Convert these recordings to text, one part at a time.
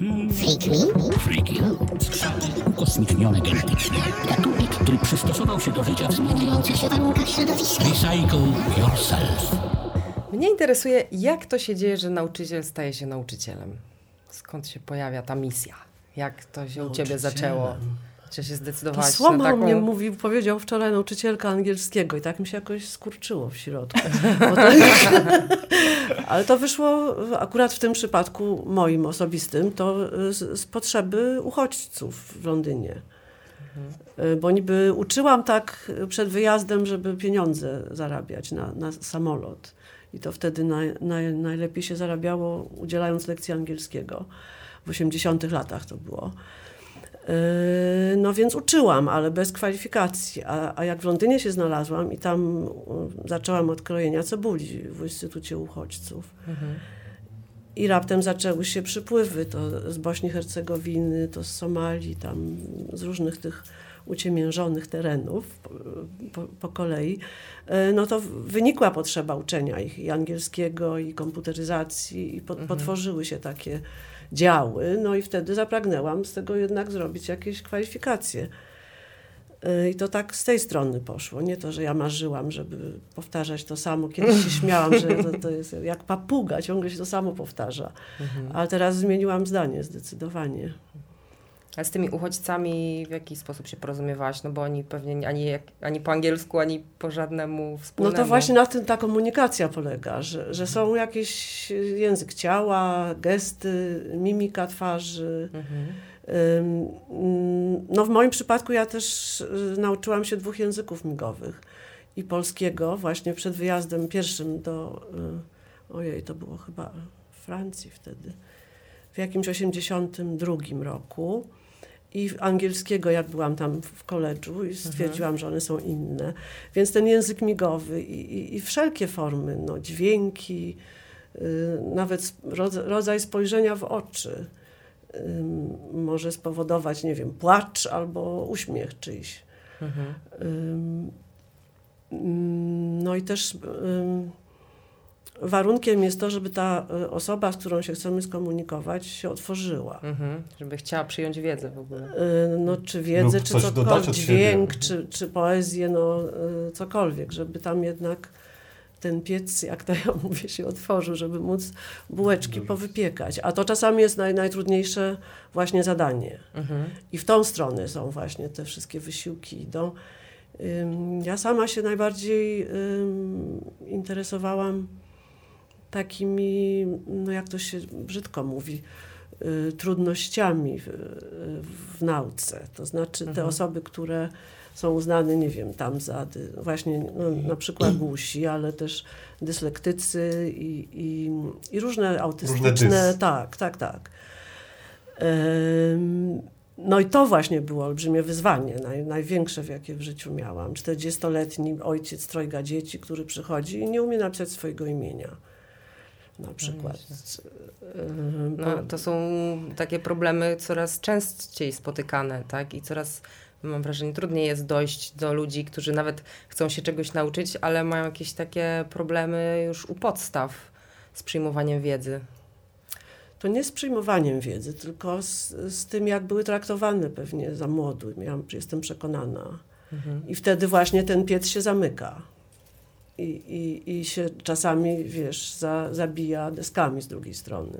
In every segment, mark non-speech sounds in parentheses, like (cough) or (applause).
Freak me? Freaky. Skrzaty ukosmicznione genetycznie. Gatunek, który przystosował się do życia w zmieniających się warunkach środowiska. Recycle yourself. Mnie interesuje, jak to się dzieje, że nauczyciel staje się nauczycielem. Skąd się pojawia ta misja? Jak to się u ciebie zaczęło? Czy się To zdecydowałaś na taką... mnie mówił, powiedział wczoraj nauczycielka angielskiego i tak mi się jakoś skurczyło w środku. (laughs) To, (laughs) ale to wyszło akurat w tym przypadku moim osobistym, to z, z potrzeby uchodźców w Londynie. Mhm. Bo niby uczyłam tak przed wyjazdem, żeby pieniądze zarabiać na, na samolot. I to wtedy naj, naj, najlepiej się zarabiało udzielając lekcji angielskiego. W 80 latach to było. Yy, No więc uczyłam, ale bez kwalifikacji. A, a jak w Londynie się znalazłam i tam y, zaczęłam od krojenia cebuli w Instytucie Uchodźców. I raptem zaczęły się przypływy, to z Bośni i Hercegowiny, to z Somalii, tam z różnych tych uciemiężonych terenów po, po, kolei, E, no to wynikła potrzeba uczenia ich i angielskiego, i komputeryzacji, i po, potworzyły się takie działy, no i wtedy zapragnęłam z tego jednak zrobić jakieś kwalifikacje. E, I to tak z tej strony poszło. Nie to, że ja marzyłam, żeby powtarzać to samo. Kiedyś się (laughs) śmiałam, że to, to jest jak papuga, ciągle się to samo powtarza. Ale teraz zmieniłam zdanie zdecydowanie. A z tymi uchodźcami w jaki sposób się porozumiewałaś? No bo oni pewnie ani, ani po angielsku, ani po żadnemu No wspólnemu. to właśnie na tym ta komunikacja polega, że, że są jakiś język ciała, gesty, mimika twarzy. Mhm. No w moim przypadku ja też y, nauczyłam się dwóch języków migowych i polskiego właśnie przed wyjazdem pierwszym do, y, ojej, to było chyba Francji wtedy, w jakimś 82 roku i angielskiego, jak byłam tam w koledżu i stwierdziłam, że one są inne. Więc ten język migowy i, i, i wszelkie formy, no, dźwięki, y, nawet rodzaj spojrzenia w oczy może spowodować, nie wiem, płacz albo uśmiech czyjś. Mhm. No i też warunkiem jest to, żeby ta y, osoba, z którą się chcemy skomunikować, się otworzyła. Mhm. Żeby chciała przyjąć wiedzę w ogóle. Y, No, czy wiedzę, Lub czy coś cokolwiek, dźwięk, czy, czy poezję, no y, cokolwiek, żeby tam jednak ten piec, jak to (laughs) ja mówię, się otworzył, żeby móc bułeczki powypiekać. A to czasami jest naj, najtrudniejsze właśnie zadanie. Mhm. I w tą stronę są właśnie te wszystkie wysiłki idą. Ja sama się najbardziej ym, interesowałam takimi, no jak to się brzydko mówi, y, trudnościami w, w nauce. To znaczy te osoby, które są uznane, nie wiem, tam za właśnie no, na przykład (clears throat) głusi, ale też dyslektycy i, i, i różne autystyczne. dys. Tak, tak, tak. Ym, No i to właśnie było olbrzymie wyzwanie, naj, największe, w jakie w życiu miałam. 40-letni ojciec trojga dzieci, który przychodzi i nie umie napisać swojego imienia. Na przykład. Ym, No, to są takie problemy coraz częściej spotykane, tak? I coraz, mam wrażenie, trudniej jest dojść do ludzi, którzy nawet chcą się czegoś nauczyć, ale mają jakieś takie problemy już u podstaw z przyjmowaniem wiedzy. To nie z przyjmowaniem wiedzy, tylko z, z tym, jak były traktowane pewnie za młodu. Miałam, jestem przekonana. I wtedy właśnie ten piec się zamyka. I, i, i się czasami, wiesz, za, zabija deskami z drugiej strony.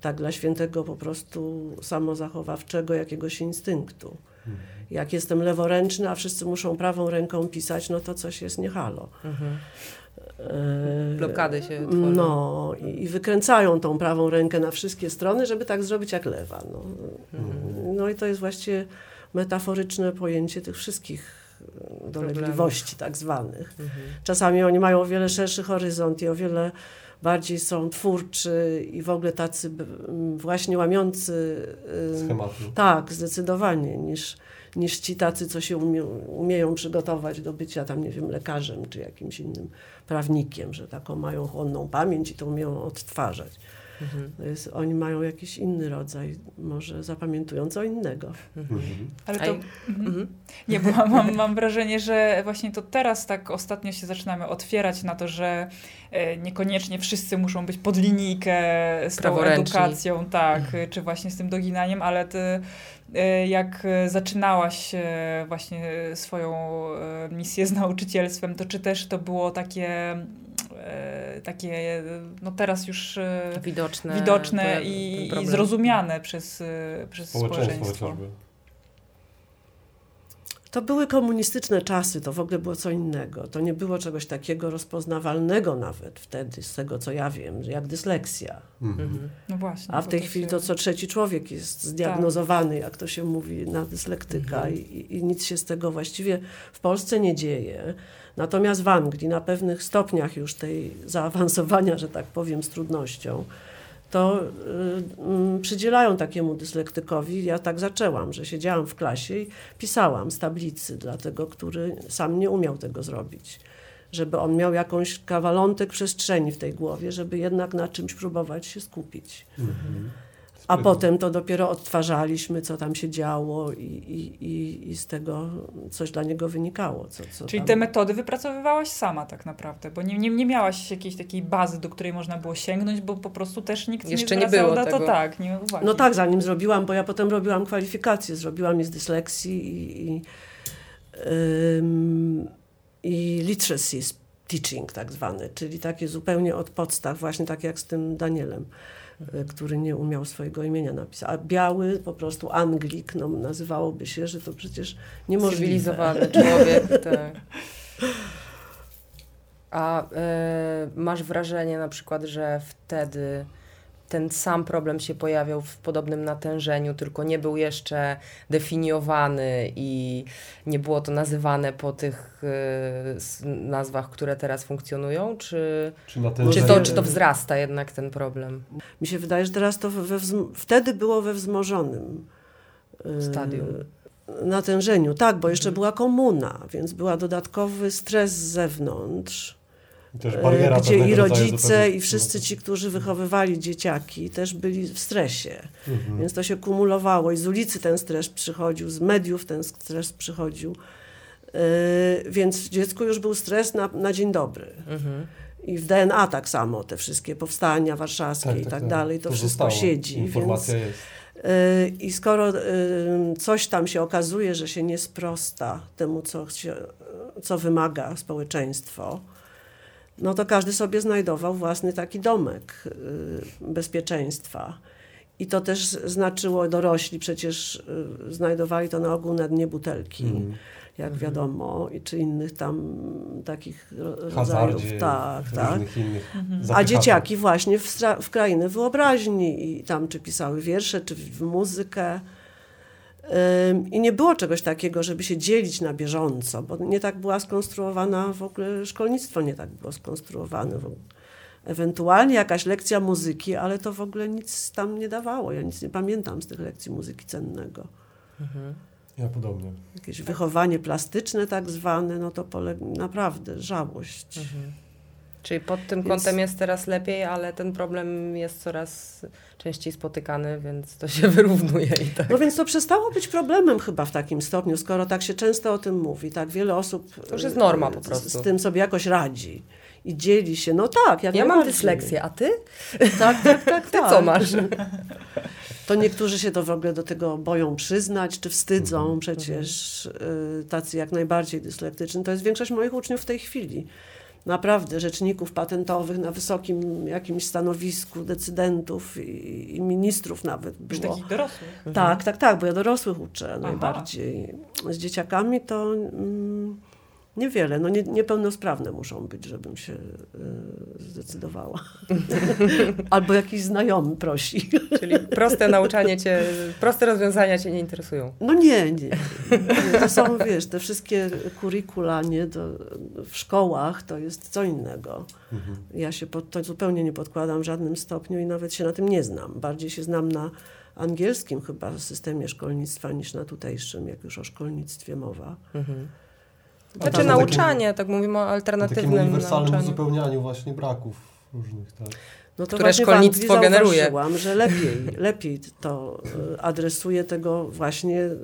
Tak dla świętego po prostu samozachowawczego jakiegoś instynktu. Jak jestem leworęczny, a wszyscy muszą prawą ręką pisać, no to coś jest nie halo. E, Blokady się tworzą. no i, i wykręcają tą prawą rękę na wszystkie strony, żeby tak zrobić jak lewa. No, no i to jest właściwie metaforyczne pojęcie tych wszystkich dolegliwości tak zwanych. Czasami oni mają o wiele szerszy horyzont i o wiele bardziej są twórczy i w ogóle tacy właśnie łamiący Schematy. tak, zdecydowanie, niż, niż ci tacy, co się umie, umieją przygotować do bycia tam, nie wiem, lekarzem czy jakimś innym prawnikiem, że taką mają chłonną pamięć i to umieją odtwarzać. Mhm. Jest, oni mają jakiś inny rodzaj, może zapamiętują co innego. Mhm. Ale to... Mhm. Nie, bo mam, mam wrażenie, że właśnie to teraz tak ostatnio się zaczynamy otwierać na to, że e, niekoniecznie wszyscy muszą być pod linijkę z tą edukacją, tak, czy właśnie z tym doginaniem, ale ty E, jak zaczynałaś e, właśnie swoją misję z nauczycielstwem, to czy też to było takie takie, no teraz już widoczne, widoczne i, i zrozumiane przez, przez społeczeństwo. społeczeństwo. To były komunistyczne czasy, to w ogóle było co innego. To nie było czegoś takiego rozpoznawalnego nawet wtedy, z tego co ja wiem, jak dysleksja. Mhm. mhm. No właśnie. A w tej chwili się... to co trzeci człowiek jest zdiagnozowany, tak. jak to się mówi, na dyslektyka mhm. I, i nic się z tego właściwie w Polsce nie dzieje. Natomiast w Anglii na pewnych stopniach już tej zaawansowania, że tak powiem, z trudnością, to y, y, przydzielają takiemu dyslektykowi. Ja tak zaczęłam, że siedziałam w klasie i pisałam z tablicy dla tego, który sam nie umiał tego zrobić. Żeby on miał jakąś kawalątek przestrzeni w tej głowie, żeby jednak na czymś próbować się skupić. Mhm. A potem to dopiero odtwarzaliśmy, co tam się działo i, i, i z tego coś dla niego wynikało. Co, co Czyli tam... te metody wypracowywałaś sama tak naprawdę, bo nie, nie, nie miałaś jakiejś takiej bazy, do której można było sięgnąć, bo po prostu też nikt Jeszcze nie, nie było na to tak. Nie uwagi. No tak, zanim zrobiłam, bo ja potem robiłam kwalifikacje, zrobiłam je z dyslekcji i, i, ym, i literacy teaching tak zwany, czyli takie zupełnie od podstaw, właśnie tak jak z tym Danielem. E, który nie umiał swojego imienia napisać. A biały, po prostu Anglik, no, nazywałoby się, że to przecież niemożliwe. Cywilizowany (laughs) człowiek, tak. A y, masz wrażenie na przykład, że wtedy ten sam problem się pojawiał w podobnym natężeniu, tylko nie był jeszcze definiowany i nie było to nazywane po tych y, nazwach, które teraz funkcjonują? Czy, czy, czy, to, czy to wzrasta jednak ten problem? Mi się wydaje, że teraz to we wtedy było we wzmożonym y, stadium. Natężeniu, tak, bo jeszcze mhm. była komuna, więc był dodatkowy stres z zewnątrz gdzie i rodzice, i wszyscy ci, którzy wychowywali dzieciaki, też byli w stresie. Mhm. Więc to się kumulowało i z ulicy ten stres przychodził, z mediów ten stres przychodził. Yy, więc dziecku już był stres na, na dzień dobry. Mhm. I w DNA tak samo, te wszystkie powstania warszawskie tak, i tak, tak, tak. dalej, to, to wszystko zostało. siedzi. Informacja więc, jest. Yy, I skoro coś tam się okazuje, że się nie sprosta temu, co, się, co wymaga społeczeństwo, no to każdy sobie znajdował własny taki domek y, bezpieczeństwa. I to też znaczyło, dorośli przecież y, znajdowali to na ogół na dnie butelki, mm. jak mm. wiadomo, i czy innych tam takich rodzajów. Tak, tak. Mhm. A dzieciaki właśnie w, w krainę wyobraźni i tam czy pisały wiersze, czy w muzykę. I nie było czegoś takiego, żeby się dzielić na bieżąco, bo nie tak była skonstruowana w ogóle szkolnictwo, nie tak było skonstruowane. Ewentualnie jakaś lekcja muzyki, ale to w ogóle nic tam nie dawało. Ja nic nie pamiętam z tych lekcji muzyki cennego. Mhm. Ja podobnie. Jakieś wychowanie plastyczne tak zwane, no to pole... naprawdę żałość. Mhm. Czyli pod tym więc... kątem jest teraz lepiej, ale ten problem jest coraz częściej spotykany, więc to się (laughs) wyrównuje i tak. No więc to przestało być problemem chyba w takim stopniu, skoro tak się często o tym mówi. Tak wiele osób to już jest norma po prostu. Z, z tym sobie jakoś radzi i dzieli się. No tak, ja, ja mam dysleksję, a ty? Tak, tak, (laughs) tak. Ty tak. co masz? To niektórzy się to w ogóle do tego boją przyznać, czy wstydzą. Mhm. Przecież y, tacy jak najbardziej dyslektyczni. To jest większość moich uczniów w tej chwili naprawdę rzeczników patentowych na wysokim jakimś stanowisku, decydentów i, i ministrów nawet było. Już takich dorosłych? Tak, tak, tak, bo ja dorosłych uczę Aha. najbardziej. Z dzieciakami to... Mm, Niewiele, no nie, niepełnosprawne muszą być, żebym się y, zdecydowała. (laughs) Albo jakiś znajomy prosi. Czyli proste nauczanie cię, proste rozwiązania cię nie interesują? No nie, nie. To są, wiesz, te wszystkie kurikula nie, to w szkołach to jest co innego. Mhm. Ja się pod to zupełnie nie podkładam w żadnym stopniu i nawet się na tym nie znam. Bardziej się znam na angielskim chyba systemie szkolnictwa niż na tutejszym, jak już o szkolnictwie mowa. Mhm. Znaczy nauczanie, takim, tak mówimy o alternatywnym takim uniwersalnym nauczaniu. uzupełnianiu właśnie braków różnych, tak. No to które szkolnictwo generuje. że lepiej, (laughs) lepiej to e, adresuje tego właśnie e,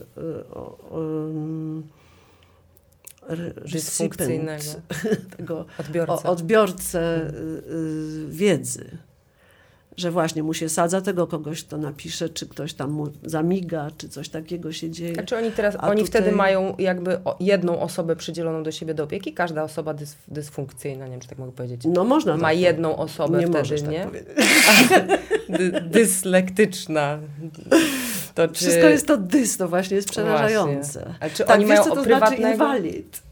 dysfunkcyjnego (laughs) tego odbiorcę, odbiorcę wiedzy że właśnie mu się sadza tego kogoś, kto napisze, czy ktoś tam mu zamiga, czy coś takiego się dzieje. Znaczy oni teraz, A oni tutaj... wtedy mają jakby jedną osobę przydzieloną do siebie do opieki, każda osoba dys, dysfunkcyjna, nie wiem, czy tak mogę powiedzieć. No można Ma tak jedną osobę nie wtedy, tak nie? (laughs) dyslektyczna. To czy... Wszystko jest to dys, to właśnie jest przerażające. Właśnie. Ale czy tak, oni mają co to znaczy prywatnego... znaczy inwalid?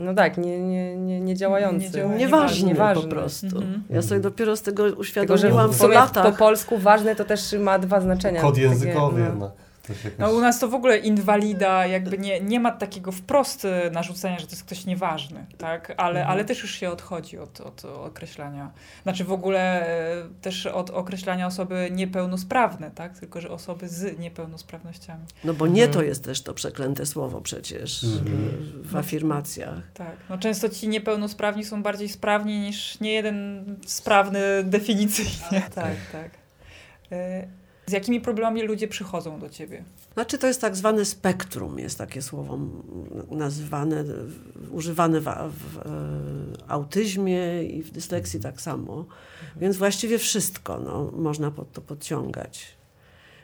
No tak, nie, nie, nie, nie działający. Nie działa, nieważny, nieważny po prostu. Mhm. Ja sobie dopiero z tego uświadomiłam Tylko, po latach. Po polsku ważne to też ma dwa znaczenia. Kod językowy takie, no. jednak. No u nas to w ogóle inwalida, jakby nie, nie ma takiego wprost e, narzucenia, że to jest ktoś nieważny, tak? Ale, mhm. ale też już się odchodzi od, od określania. Znaczy w ogóle e, też od określania osoby niepełnosprawne, tak? Tylko, że osoby z niepełnosprawnościami. No bo nie mhm. to jest też to przeklęte słowo przecież mhm. w afirmacjach. Tak. No często ci niepełnosprawni są bardziej sprawni niż nie jeden sprawny definicyjnie. Tak, tak. E, z jakimi problemami ludzie przychodzą do ciebie? Znaczy to jest tak zwane spektrum, jest takie słowo nazywane, używane w, w, w autyzmie i w dysleksji tak samo. Mhm. Więc właściwie wszystko no, można pod to podciągać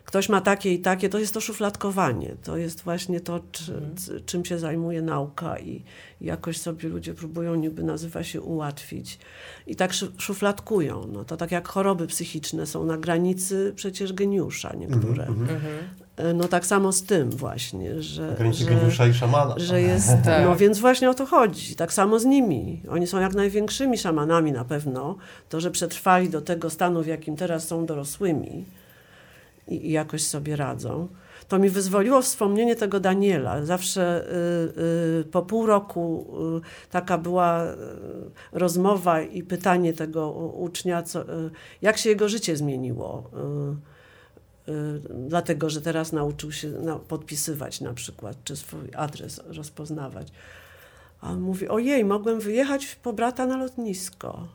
ktoś ma takie i takie, to jest to szufladkowanie. To jest właśnie to, czy, mhm. czym się zajmuje nauka i jakoś sobie ludzie próbują niby nazywa się ułatwić. I tak szufladkują. No, to tak jak choroby psychiczne są na granicy przecież geniusza niektóre. Mm -hmm. No tak samo z tym właśnie, że... Granicy że, geniusza i szamana. Że jest, (laughs) tak. no więc właśnie o to chodzi. Tak samo z nimi. Oni są jak największymi szamanami na pewno. To, że przetrwali do tego stanu, w jakim teraz są dorosłymi, i, jakoś sobie radzą. To mi wyzwoliło wspomnienie tego Daniela. Zawsze y, y, po pół roku y, taka była y, rozmowa i pytanie tego ucznia, co, y, jak się jego życie zmieniło. Y, dlatego, że teraz nauczył się na, podpisywać na przykład, czy swój adres rozpoznawać. A on mówi, ojej, mogłem wyjechać po brata na lotnisko.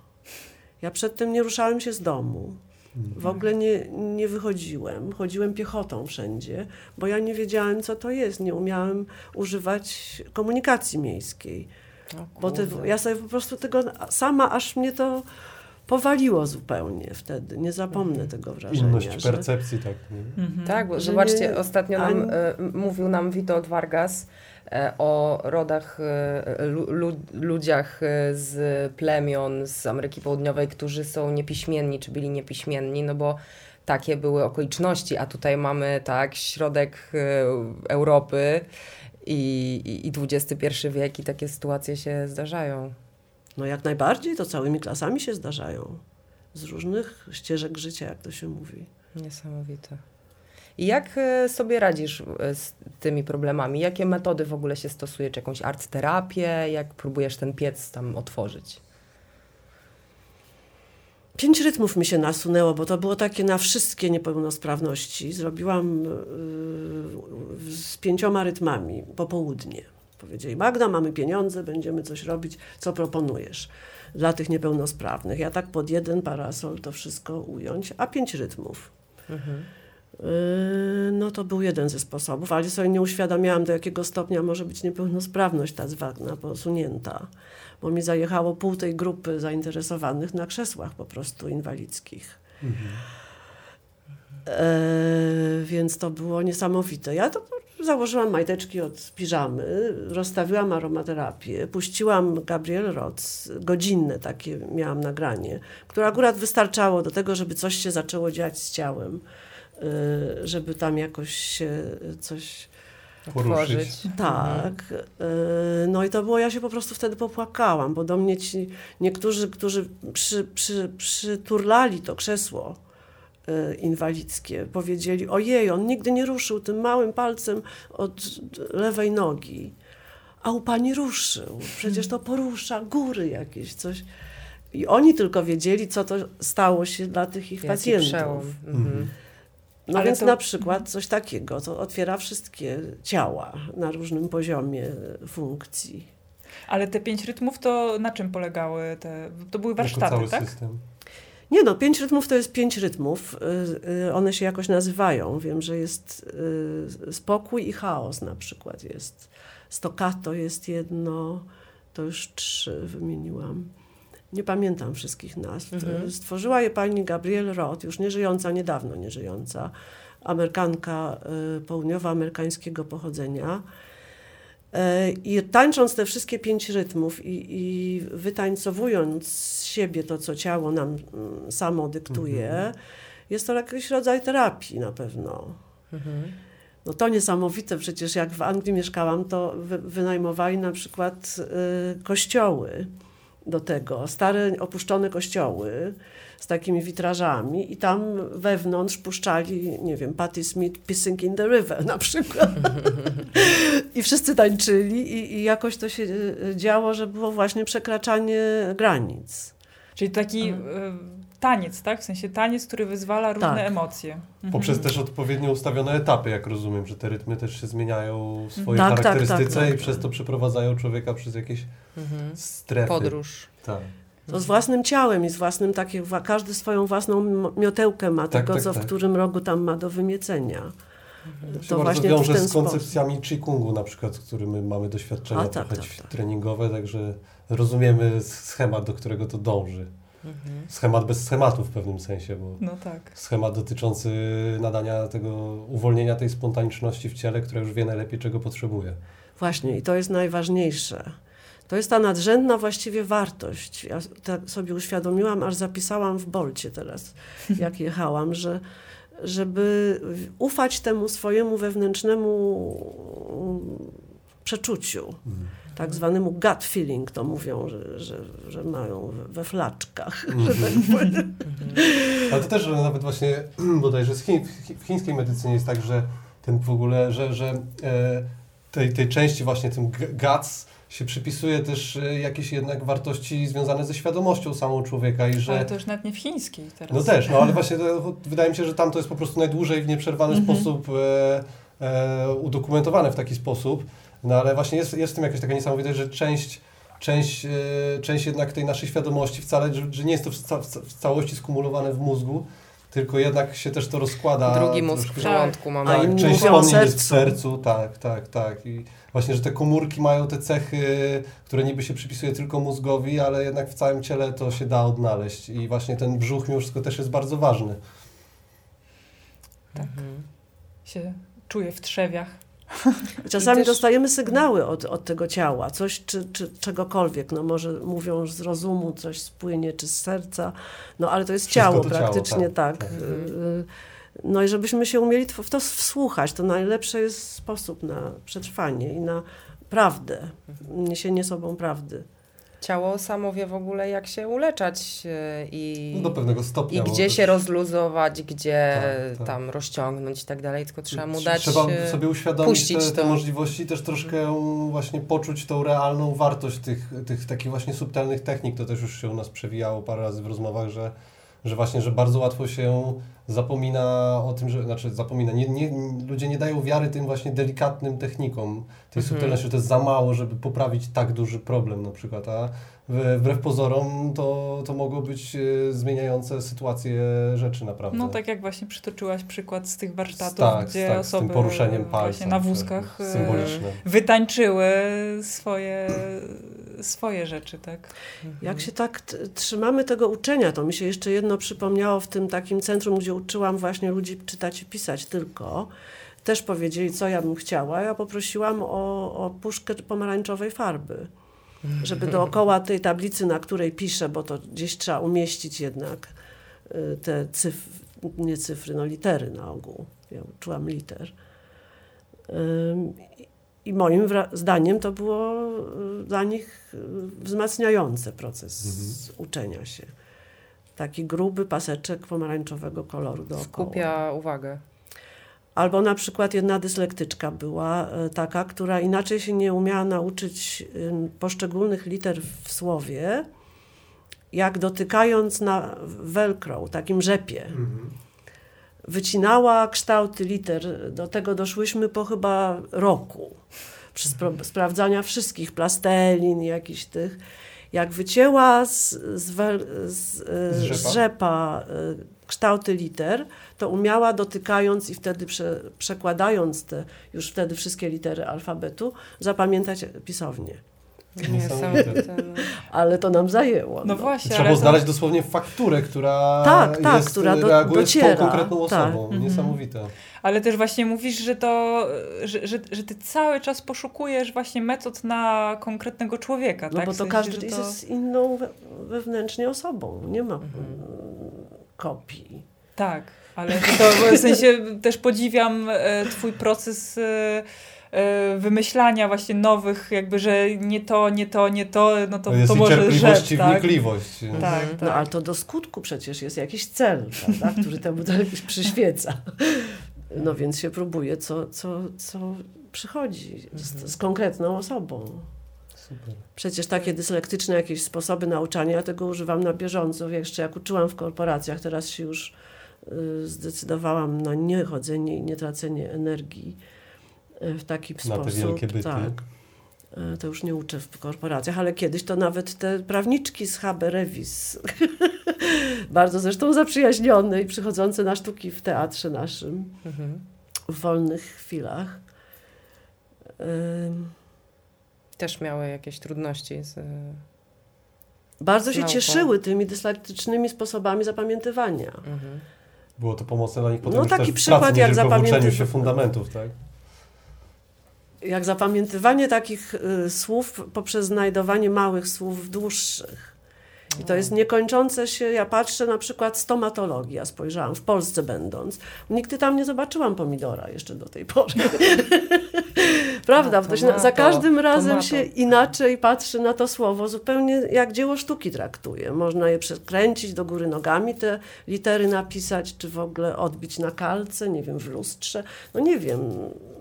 Ja przedtem nie ruszałem się z domu. W ogóle nie, nie wychodziłem. Chodziłem piechotą wszędzie, bo ja nie wiedziałem, co to jest. Nie umiałem używać komunikacji miejskiej. bo te, ja sobie po prostu tego sama, aż mnie to powaliło zupełnie wtedy. Nie zapomnę mhm. tego wrażenia. Inność że... percepcji, tak. Nie? Mhm. Tak, bo zobaczcie, nie, ostatnio nam, ani... y, mówił nam Witold Vargas, E, o rodach, e, lu, ludziach e, z plemion z Ameryki Południowej, którzy są niepiśmienni, czy byli niepiśmienni, no bo takie były okoliczności, a tutaj mamy tak środek Europy i, i, i XXI wiek i takie sytuacje się zdarzają. No jak najbardziej, to całymi klasami się zdarzają. Z różnych ścieżek życia, jak to się mówi. Niesamowite. I jak e, sobie radzisz e, z tymi problemami? Jakie metody w ogóle się stosuje? Czy jakąś art terapię? Jak próbujesz ten piec tam otworzyć? Pięć rytmów mi się nasunęło, bo to było takie na wszystkie niepełnosprawności. Zrobiłam yy, z pięcioma rytmami popołudnie. Powiedzieli, Magda, mamy pieniądze, będziemy coś robić, co proponujesz dla tych niepełnosprawnych. Ja tak pod jeden parasol to wszystko ująć, a pięć rytmów. Mhm. Yy, no to był jeden ze sposobów, ale sobie nie uświadamiałam, do jakiego stopnia może być niepełnosprawność ta zwana, posunięta, bo mi zajechało pół tej grupy zainteresowanych na krzesłach po prostu inwalidzkich. Mhm. E, więc to było niesamowite. Ja to założyłam majteczki od piżamy, rozstawiłam aromaterapię, puściłam Gabriel Roth, godzinne takie miałam nagranie, które akurat wystarczało do tego, żeby coś się zaczęło dziać z ciałem. Y, żeby tam jakoś się coś poruszyć. Tak. Y, no i to było, ja się po prostu wtedy popłakałam, bo do mnie ci niektórzy, którzy przy, przy, przyturlali to krzesło y, inwalidzkie, powiedzieli, ojej, on nigdy nie ruszył tym małym palcem od lewej nogi. A u pani ruszył. Przecież to porusza góry jakieś, coś. I oni tylko wiedzieli, co to stało się dla tych ich Jaki pacjentów. Przełom. Mhm. No Ale więc to... na przykład coś takiego, co otwiera wszystkie ciała na różnym poziomie funkcji. Ale te pięć rytmów to na czym polegały? Te, to były warsztaty, cały tak? System. Nie no, pięć rytmów to jest pięć rytmów. Y, y, one się jakoś nazywają. Wiem, że jest y, spokój i chaos na przykład jest. Stoccato jest jedno, to już trzy wymieniłam. Nie pamiętam wszystkich nazw. Mhm. Stworzyła je pani Gabrielle Roth, już nieżyjąca, niedawno nieżyjąca, Amerykanka południowoamerykańskiego pochodzenia. E, I tańcząc te wszystkie pięć rytmów i, i wytańcowując z siebie to, co ciało nam mm, samo dyktuje, Mhm. jest to jakiś rodzaj terapii na pewno. Mhm. No to niesamowite, przecież jak w Anglii mieszkałam, to wy, wynajmowali na przykład y, kościoły do tego, stare opuszczone kościoły z takimi witrażami i tam wewnątrz puszczali, nie wiem, Patti Smith Pissing in the River na przykład. (laughs) I wszyscy tańczyli i, i jakoś to się y, działo, że było właśnie przekraczanie granic. Czyli taki y, taniec, tak? W sensie taniec, który wyzwala różne Tak. emocje. Mhm. Poprzez też odpowiednio ustawione etapy, jak rozumiem, że te rytmy też się zmieniają w swojej Tak, tak, tak, charakterystyce tak, i tak. przez to przeprowadzają człowieka przez jakieś Mhm. strefy. Podróż. Tak. To z własnym ciałem i z własnym takim, wa- każdy swoją własną miotełkę ma Tak, tego, tak, co tak. w którym rogu tam ma do wymiecenia. To To właśnie wiąże ten z sposób. koncepcjami Qigong na przykład, z którym my mamy doświadczenia A, tak, trochę tak, tak. treningowe, także rozumiemy schemat, do którego to dąży. Mhm. Schemat bez schematu w pewnym sensie, bo No tak. schemat dotyczący nadania tego, uwolnienia tej spontaniczności w ciele, która już wie najlepiej, czego potrzebuje. Właśnie, i to jest najważniejsze. To jest ta nadrzędna właściwie wartość. Ja tak sobie uświadomiłam, aż zapisałam w Bolcie teraz, (laughs) jak jechałam, że żeby ufać temu swojemu wewnętrznemu przeczuciu, Mhm. tak zwanemu gut feeling, to mówią, że, że, że mają we- flaczkach, (laughs) że tak powiem. Ale to też że nawet właśnie (clears throat) bodajże z w chińskiej medycynie jest tak, że ten w ogóle, że, że e, tej, tej części właśnie tym guts się przypisuje też e, jakieś jednak wartości związane ze świadomością samą człowieka i że... Ale to już nawet nie w chińskiej teraz. No też, no ale właśnie to, wydaje mi się, że tam to jest po prostu najdłużej w nieprzerwany Mhm. sposób e, e, udokumentowane w taki sposób. No ale właśnie jest, jest w tym jakaś taka niesamowitość, że część, część, e, część jednak tej naszej świadomości wcale, że, że nie jest to w, ca, w ca- w całości skumulowane w mózgu, tylko jednak się też to rozkłada. Drugi mózg w żołądku mamy. A Tak, inni część wspomnień jest w sercu. sercu, tak, tak, tak. I właśnie, że te komórki mają te cechy, które niby się przypisuje tylko mózgowi, ale jednak w całym ciele to się da odnaleźć. I właśnie ten brzuch mimo wszystko też jest bardzo ważny. Tak. Mhm. Się czuje w trzewiach. (laughs) Czasami też- dostajemy sygnały od, od tego ciała, coś czy, czy czegokolwiek. No może mówią że z rozumu, coś spłynie, czy z serca, no ale to jest Wszystko ciało to ciało, praktycznie, tak, tak. tak. No i żebyśmy się umieli w to wsłuchać, to najlepszy jest sposób na przetrwanie i na prawdę, niesienie sobą prawdy. Ciało samo wie w ogóle, jak się uleczać e, i, No do pewnego stopnia. i gdzie się rozluzować, gdzie Tak, tak. tam rozciągnąć i tak dalej, tylko trzeba mu dać... Trzeba e, sobie uświadomić puścić te, te możliwości, też troszkę właśnie poczuć tą realną wartość tych, tych takich właśnie subtelnych technik. To też już się u nas przewijało parę razy w rozmowach, że, że właśnie, że bardzo łatwo się zapomina o tym, że, znaczy zapomina, nie, nie, ludzie nie dają wiary tym właśnie delikatnym technikom, tej Mhm. subtelności, że to jest za mało, żeby poprawić tak duży problem na przykład, a wbrew pozorom to, to mogą być e, zmieniające sytuację rzeczy naprawdę. No tak jak właśnie przytoczyłaś przykład z tych warsztatów, Tak, gdzie tak, z tym osoby poruszeniem palca, na wózkach e, wytańczyły swoje, swoje rzeczy, tak? Jak się tak trzymamy tego uczenia, to mi się jeszcze jedno przypomniało w tym takim centrum, gdzie uczyłam właśnie ludzi czytać i pisać tylko. Też powiedzieli, co ja bym chciała. Ja poprosiłam o, o puszkę pomarańczowej farby, żeby dookoła tej tablicy, na której piszę, bo to gdzieś trzeba umieścić jednak y, te cyfry, nie cyfry, no litery na ogół. Ja uczyłam liter. I moim zdaniem to było y, dla nich y, wzmacniający proces uczenia się. Taki gruby paseczek pomarańczowego koloru dookoła. Skupia uwagę. Albo na przykład jedna dyslektyczka była y, taka, która inaczej się nie umiała nauczyć poszczególnych liter w słowie, jak dotykając na velcro, takim rzepie. Wycinała kształty liter. Do tego doszłyśmy po chyba roku. przy spro- sprawdzania wszystkich plastelin, jakichś tych. Jak wycięła z, z, wel- z, e, Z z rzepa? rzepa e, kształty liter, to umiała dotykając i wtedy prze, przekładając te już wtedy wszystkie litery alfabetu, zapamiętać pisownię. Niesamowite. No. Ale to nam zajęło. No właśnie, Trzeba ale było to... znaleźć dosłownie fakturę, która, Tak, tak, jest, która do- reaguje z dociera, tą konkretną tak. osobą. Mhm. Niesamowite. Ale też właśnie mówisz, że to, że, że, że ty cały czas poszukujesz właśnie metod na konkretnego człowieka, No tak? bo W to sensie, każdy jest to- z inną we, wewnętrznie osobą. Nie ma Mhm. mm, kopii. Tak, ale to w sensie też podziwiam e, twój proces e, e, wymyślania właśnie nowych, jakby, że nie to, nie to, nie to, no to, jest to może cierpliwość, rzec, i tak? wnikliwość. Tak, Mhm. tak. No ale to do skutku przecież jest jakiś cel, prawda, który temu (laughs) przyświeca. No więc się próbuje, co, co, co przychodzi z, z konkretną osobą. Super. Przecież takie dyslektyczne jakieś sposoby nauczania, ja tego używam na bieżąco. Jeszcze jak uczyłam w korporacjach, teraz się już y, zdecydowałam na niechodzenie i nietracenie energii y, w taki Na sposób. te wielkie byty. Tak. Y, To już nie uczę w korporacjach, ale kiedyś to nawet te prawniczki z HB Revis, (laughs) bardzo zresztą zaprzyjaźnione i przychodzące na sztuki w teatrze naszym Mhm. w wolnych chwilach. Też miały jakieś trudności z... Bardzo się Nauką. cieszyły tymi dyslektycznymi sposobami zapamiętywania. Mhm. Było to pomocne dla nich potem No już taki też w przykład, pracy, jak tylko w uczeniu zapamięty- się fundamentów, tak? Jak zapamiętywanie takich y, słów poprzez znajdowanie małych słów dłuższych. I to jest niekończące się, ja patrzę na przykład stomatologii, ja spojrzałam, w Polsce będąc. Nigdy tam nie zobaczyłam pomidora jeszcze do tej pory. (laughs) (laughs) Prawda? Bo to za każdym razem tomato. się inaczej patrzy na to słowo, zupełnie jak dzieło sztuki traktuje. Można je przekręcić do góry nogami, te litery napisać, czy w ogóle odbić na kalce, nie wiem, w lustrze. No nie wiem,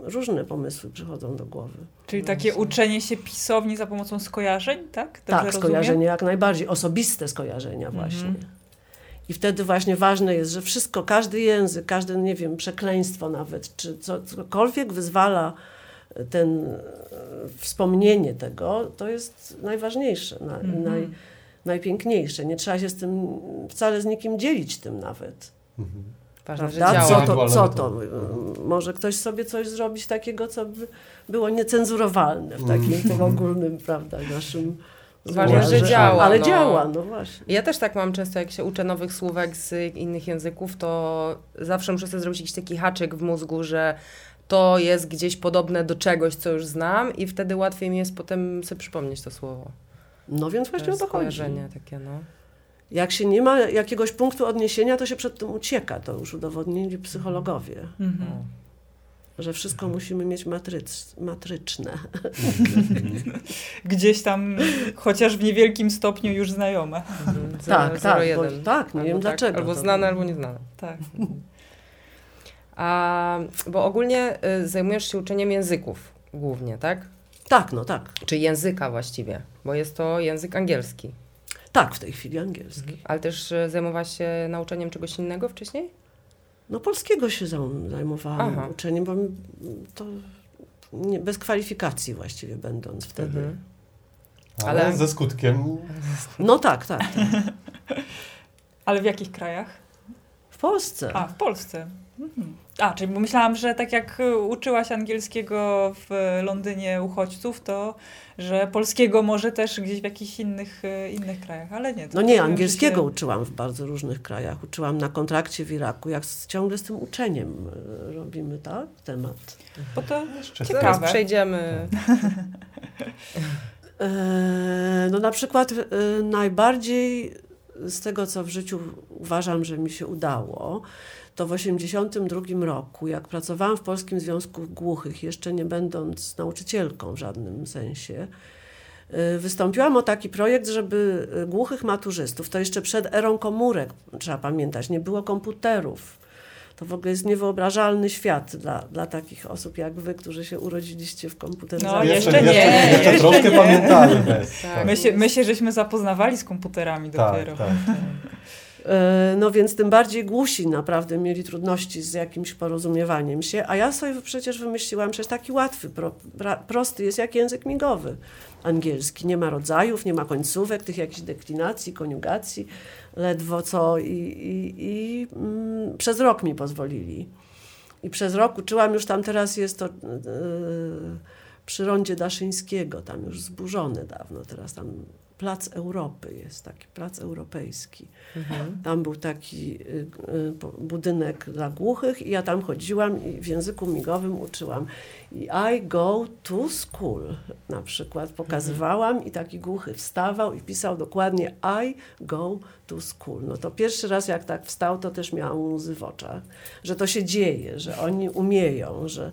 różne pomysły przychodzą do głowy. Czyli takie uczenie się pisowni za pomocą skojarzeń, tak? Dobrze tak, rozumiem? skojarzenie jak najbardziej, osobiste skojarzenia właśnie. Mhm. I wtedy właśnie ważne jest, że wszystko, każdy język, każde, nie wiem, przekleństwo nawet, czy co, cokolwiek wyzwala ten e, wspomnienie tego, to jest najważniejsze, na, Mhm. naj, najpiękniejsze. Nie trzeba się z tym wcale z nikim dzielić tym nawet. Mhm. Ważne. Co to, co to? Indywidualne Może ktoś sobie coś zrobić takiego, co by było niecenzurowalne w takim Mhm. (laughs) tym ogólnym, prawda, naszym... Ważne, że działa, Ale no. działa, no właśnie. Ja też tak mam często, jak się uczę nowych słówek z innych języków, to zawsze muszę sobie zrobić jakiś taki haczyk w mózgu, że to jest gdzieś podobne do czegoś, co już znam i wtedy łatwiej mi jest potem sobie przypomnieć to słowo. No więc właśnie o to chodzi. takie, no. Jak się nie ma jakiegoś punktu odniesienia, to się przed tym ucieka. To już udowodnili psychologowie, Mhm. Że wszystko musimy mieć matryc, matryczne. (laughs) Gdzieś tam, chociaż w niewielkim stopniu już znajome. Mhm. Tak, Zero- tak, zero bo- tak, nie Albo wiem dlaczego Albo to- znane, albo nieznane. Tak. A, bo ogólnie y, zajmujesz się uczeniem języków głównie, tak? Tak, no tak. Czy języka właściwie, bo jest to język angielski. Tak, w tej chwili angielski. Ale też y, zajmowałaś się nauczeniem czegoś innego wcześniej? No polskiego się zajmowałam Aha. uczeniem, bo to nie, bez kwalifikacji właściwie będąc wtedy. Mhm. Ale, Ale- ze skutkiem No tak, tak. (laughs) Ale w jakich krajach? W Polsce. A, w Polsce. Mhm. A, czyli bo myślałam, że tak jak y, uczyłaś angielskiego w Londynie uchodźców, to że polskiego może też gdzieś w jakichś innych, y, innych krajach, ale nie. to No nie, angielskiego się- uczyłam w bardzo różnych krajach. Uczyłam na kontrakcie w Iraku, jak z, ciągle z tym uczeniem robimy, tak? Temat. Bo to jeszcze Ciekawe. Teraz przejdziemy. (laughs) E, No na przykład najbardziej z tego, co w życiu uważam, że mi się udało, to w 1982 roku, jak pracowałam w Polskim Związku Głuchych, jeszcze nie będąc nauczycielką w żadnym sensie, e, wystąpiłam o taki projekt, żeby e, głuchych maturzystów, to jeszcze przed erą komórek, trzeba pamiętać, nie było komputerów. To w ogóle jest niewyobrażalny świat dla, dla takich osób jak wy, którzy się urodziliście w komputeryzacji. No, jeszcze, jeszcze nie, jeszcze, jeszcze troszkę nie. pamiętamy. Tak. My się, my się żeśmy zapoznawali z komputerami Tak, dopiero. tak. E, no więc tym bardziej głusi naprawdę mieli trudności z jakimś porozumiewaniem się, a ja sobie przecież wymyśliłam, że taki łatwy, pro, pra, prosty jest jak język migowy angielski. Nie ma rodzajów, nie ma końcówek, tych jakichś deklinacji, koniugacji, ledwo co i, i, i mm, przez rok mi pozwolili. I przez rok uczyłam, już tam teraz jest to... Yy, przy rondzie Daszyńskiego, tam już zburzone dawno, teraz tam Plac Europy jest taki, plac europejski. Mhm. Tam był taki y, y, budynek dla głuchych i ja tam chodziłam i w języku migowym uczyłam. I I go to school na przykład pokazywałam mhm. i taki głuchy wstawał i pisał dokładnie I go to school. No to pierwszy raz jak tak wstał, to też miałam łzy w oczach, że to się dzieje, że oni umieją, że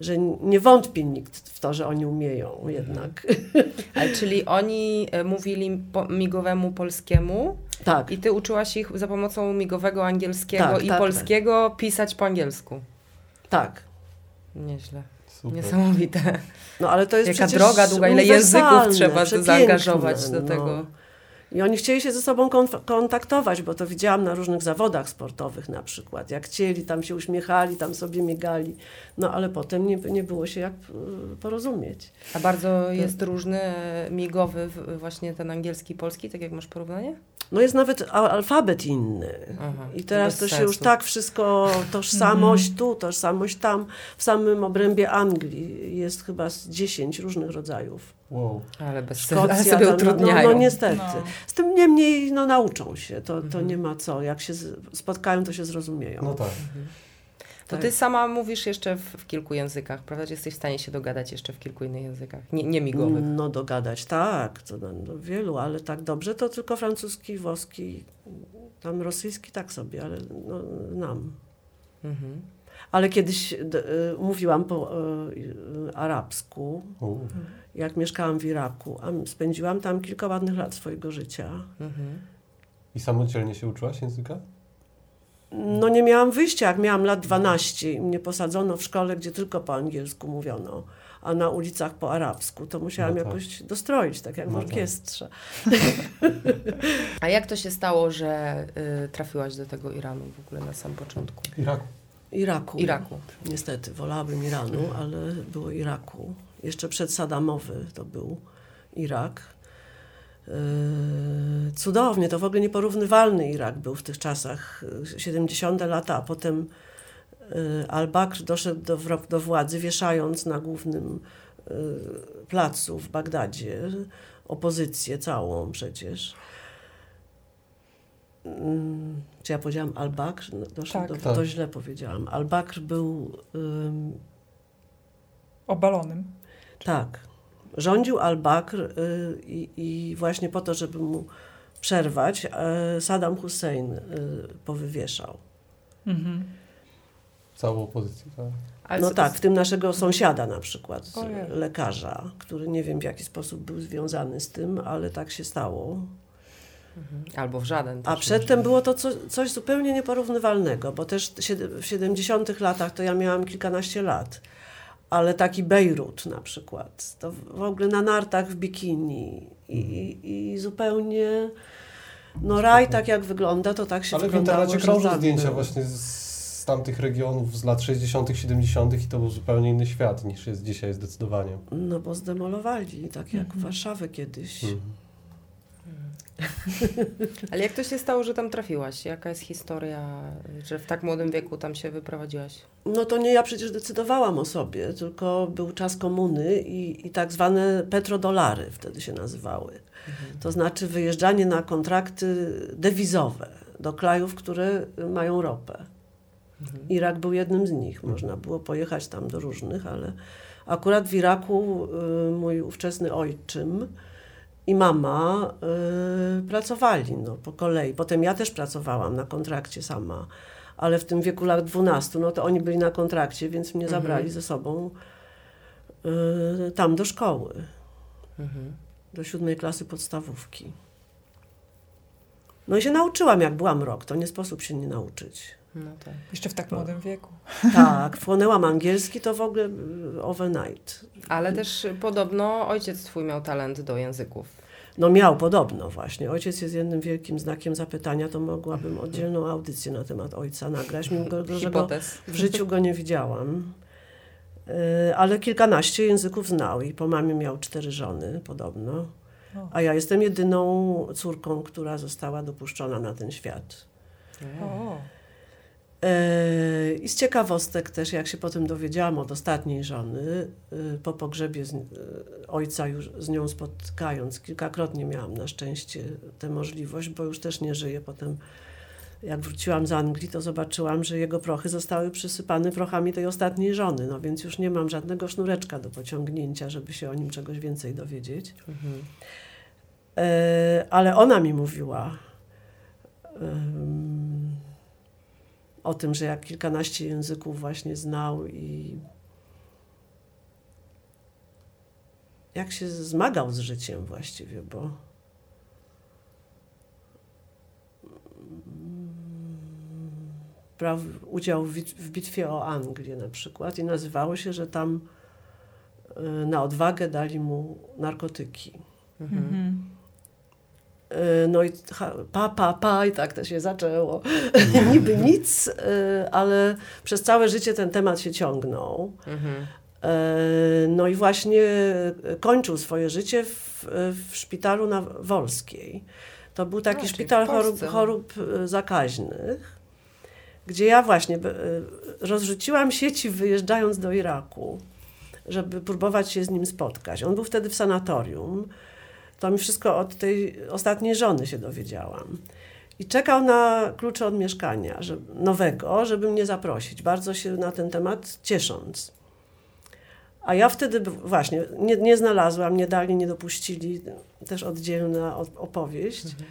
że nie wątpi nikt w to, że oni umieją jednak. (laughs) Ale czyli oni e, mówili po, migowemu polskiemu? Tak. I ty uczyłaś ich za pomocą migowego angielskiego tak, i tak, polskiego tak. pisać po angielsku? Tak. Nieźle. Super. Niesamowite. No ale to jest Jaka droga długa, ile języków trzeba zaangażować do no. tego. I oni chcieli się ze sobą kontaktować, bo to widziałam na różnych zawodach sportowych na przykład. Jak chcieli, tam się uśmiechali, tam sobie miegali, no ale potem nie, nie było się jak y, porozumieć. A bardzo jest różny, migowy właśnie ten angielski, polski, tak jak masz porównanie? No jest nawet alfabet inny. Aha, I teraz to się sensu. już tak wszystko, (laughs) tożsamość mhm. tu, tożsamość tam. W samym obrębie Anglii jest chyba z 10 różnych rodzajów. Wow. Ale bez Szkocja, ale sobie utrudniają. No, no niestety. No. Z tym niemniej no, nauczą się, to, to mhm. nie ma co. Jak się spotkają, to się zrozumieją. No tak. Mhm. To ty tak. sama mówisz jeszcze w, w, kilku językach, prawda? Czy jesteś w stanie się dogadać jeszcze w kilku innych językach, nie, nie migowych? No dogadać, tak, to no, wielu, ale tak dobrze to tylko francuski, włoski, tam rosyjski tak sobie, ale no, znam. Mhm. Ale kiedyś d, y, mówiłam po y, arabsku, jak mieszkałam w Iraku, a spędziłam tam kilka ładnych lat swojego życia. Mhm. I samodzielnie się uczyłaś języka? no nie miałam wyjścia, jak miałam lat 12 i mnie posadzono w szkole, gdzie tylko po angielsku mówiono, a na ulicach po arabsku, to musiałam no tak. jakoś dostroić, tak jak no w tak. orkiestrze. Tak. (laughs) a jak to się stało, że y, trafiłaś do tego Iranu w ogóle na sam początku? Iraku. Iraku. Iraku. Niestety, wolałabym Iranu, ale było Iraku. Jeszcze przed Saddamowy to był Irak. Yy, cudownie, to w ogóle nieporównywalny Irak był w tych czasach, 70 lata, a potem yy, al-Bakr doszedł do, do władzy, wieszając na głównym yy, placu w Bagdadzie opozycję całą przecież. Czy ja powiedziałam al-Bakr? No, tak. do, tak. To źle powiedziałam. Al-Bakr był... Um, Obalonym. Tak rządził al-Bakr y, i, właśnie po to, żeby mu przerwać, y, Saddam Hussein y, powywieszał. Mhm. Całą opozycję, tak? no tak, w tym naszego sąsiada na przykład, lekarza, który nie wiem w jaki sposób był związany z tym, ale tak się stało. Albo w żaden. A przedtem było to co, coś zupełnie nieporównywalnego, bo też w 70 latach to ja miałam kilkanaście lat ale taki Bejrut na przykład, to w ogóle na nartach w bikini i, i, i zupełnie, no raj tak jak wygląda, to tak się ale wyglądało. Ale w internecie krążą zdjęcia był. właśnie z, z tamtych regionów z lat 60., 70. i to był zupełnie inny świat niż jest dzisiaj zdecydowanie. No bo zdemolowali, tak jak mhm. Warszawę kiedyś. Mhm. (laughs) Ale jak to się stało, że tam trafiłaś? Jaka jest historia, że w tak młodym wieku tam się wyprowadziłaś? No to nie ja przecież decydowałam o sobie, tylko był czas komuny i, i tak zwane petrodolary wtedy się nazywały. Mhm. To znaczy wyjeżdżanie na kontrakty dewizowe do krajów, które mają ropę. Mhm. Irak był jednym z nich. Można było pojechać tam do różnych, ale akurat w Iraku y, mój ówczesny ojczym i mama y, pracowali no, po kolei. Potem ja też pracowałam na kontrakcie sama, ale w tym wieku lat 12, no to oni byli na kontrakcie, więc mnie mhm. zabrali ze sobą y, tam do szkoły. Mhm. Do siódmej klasy podstawówki. No i się nauczyłam, jak byłam rok. To nie sposób się nie nauczyć. No tak. Jeszcze w tak młodym wieku. Tak, wchłonęłam angielski, to w ogóle y, overnight. Ale też podobno ojciec twój miał talent do języków. No miał podobno właśnie. Ojciec jest jednym wielkim znakiem zapytania, to mogłabym oddzielną audycję na temat ojca nagrać, mimo że go w życiu go nie widziałam. Y, ale kilkanaście języków znał i po mamie miał cztery żony podobno. A ja jestem jedyną córką, która została dopuszczona na ten świat. O. E, I z ciekawostek też, jak się potem dowiedziałam od ostatniej żony, y, po pogrzebie z, y, ojca już z nią spotkając, kilkakrotnie miałam na szczęście tę możliwość, bo już też nie żyje. Potem jak wróciłam z Anglii, to zobaczyłam, że jego prochy zostały przysypane prochami tej ostatniej żony, no więc już nie mam żadnego sznureczka do pociągnięcia, żeby się o nim czegoś więcej dowiedzieć. Mhm. E, ale ona mi mówiła o tym, że jak kilkanaście języków właśnie znał i jak się zmagał z życiem właściwie, bo brał udział w bitwie o Anglię na przykład i nazywało się, że tam e, na odwagę dali mu narkotyki. Mhm. E, no i pa, pa, pa i tak to się zaczęło. (laughs) Niby nic, e, ale przez całe życie ten temat się ciągnął. Mhm. No i właśnie kończył swoje życie w, w szpitalu na Wolskiej. To był taki no, szpital chorób, chorób zakaźnych gdzie ja właśnie rozrzuciłam sieci wyjeżdżając do Iraku, żeby próbować się z nim spotkać. On był wtedy w sanatorium. To mi wszystko od tej ostatniej żony się dowiedziałam. I czekał na klucze od mieszkania że, nowego, żeby mnie zaprosić, bardzo się na ten temat ciesząc. A ja wtedy właśnie nie, nie znalazłam, nie dali, nie dopuścili, też oddzielna opowieść. Mhm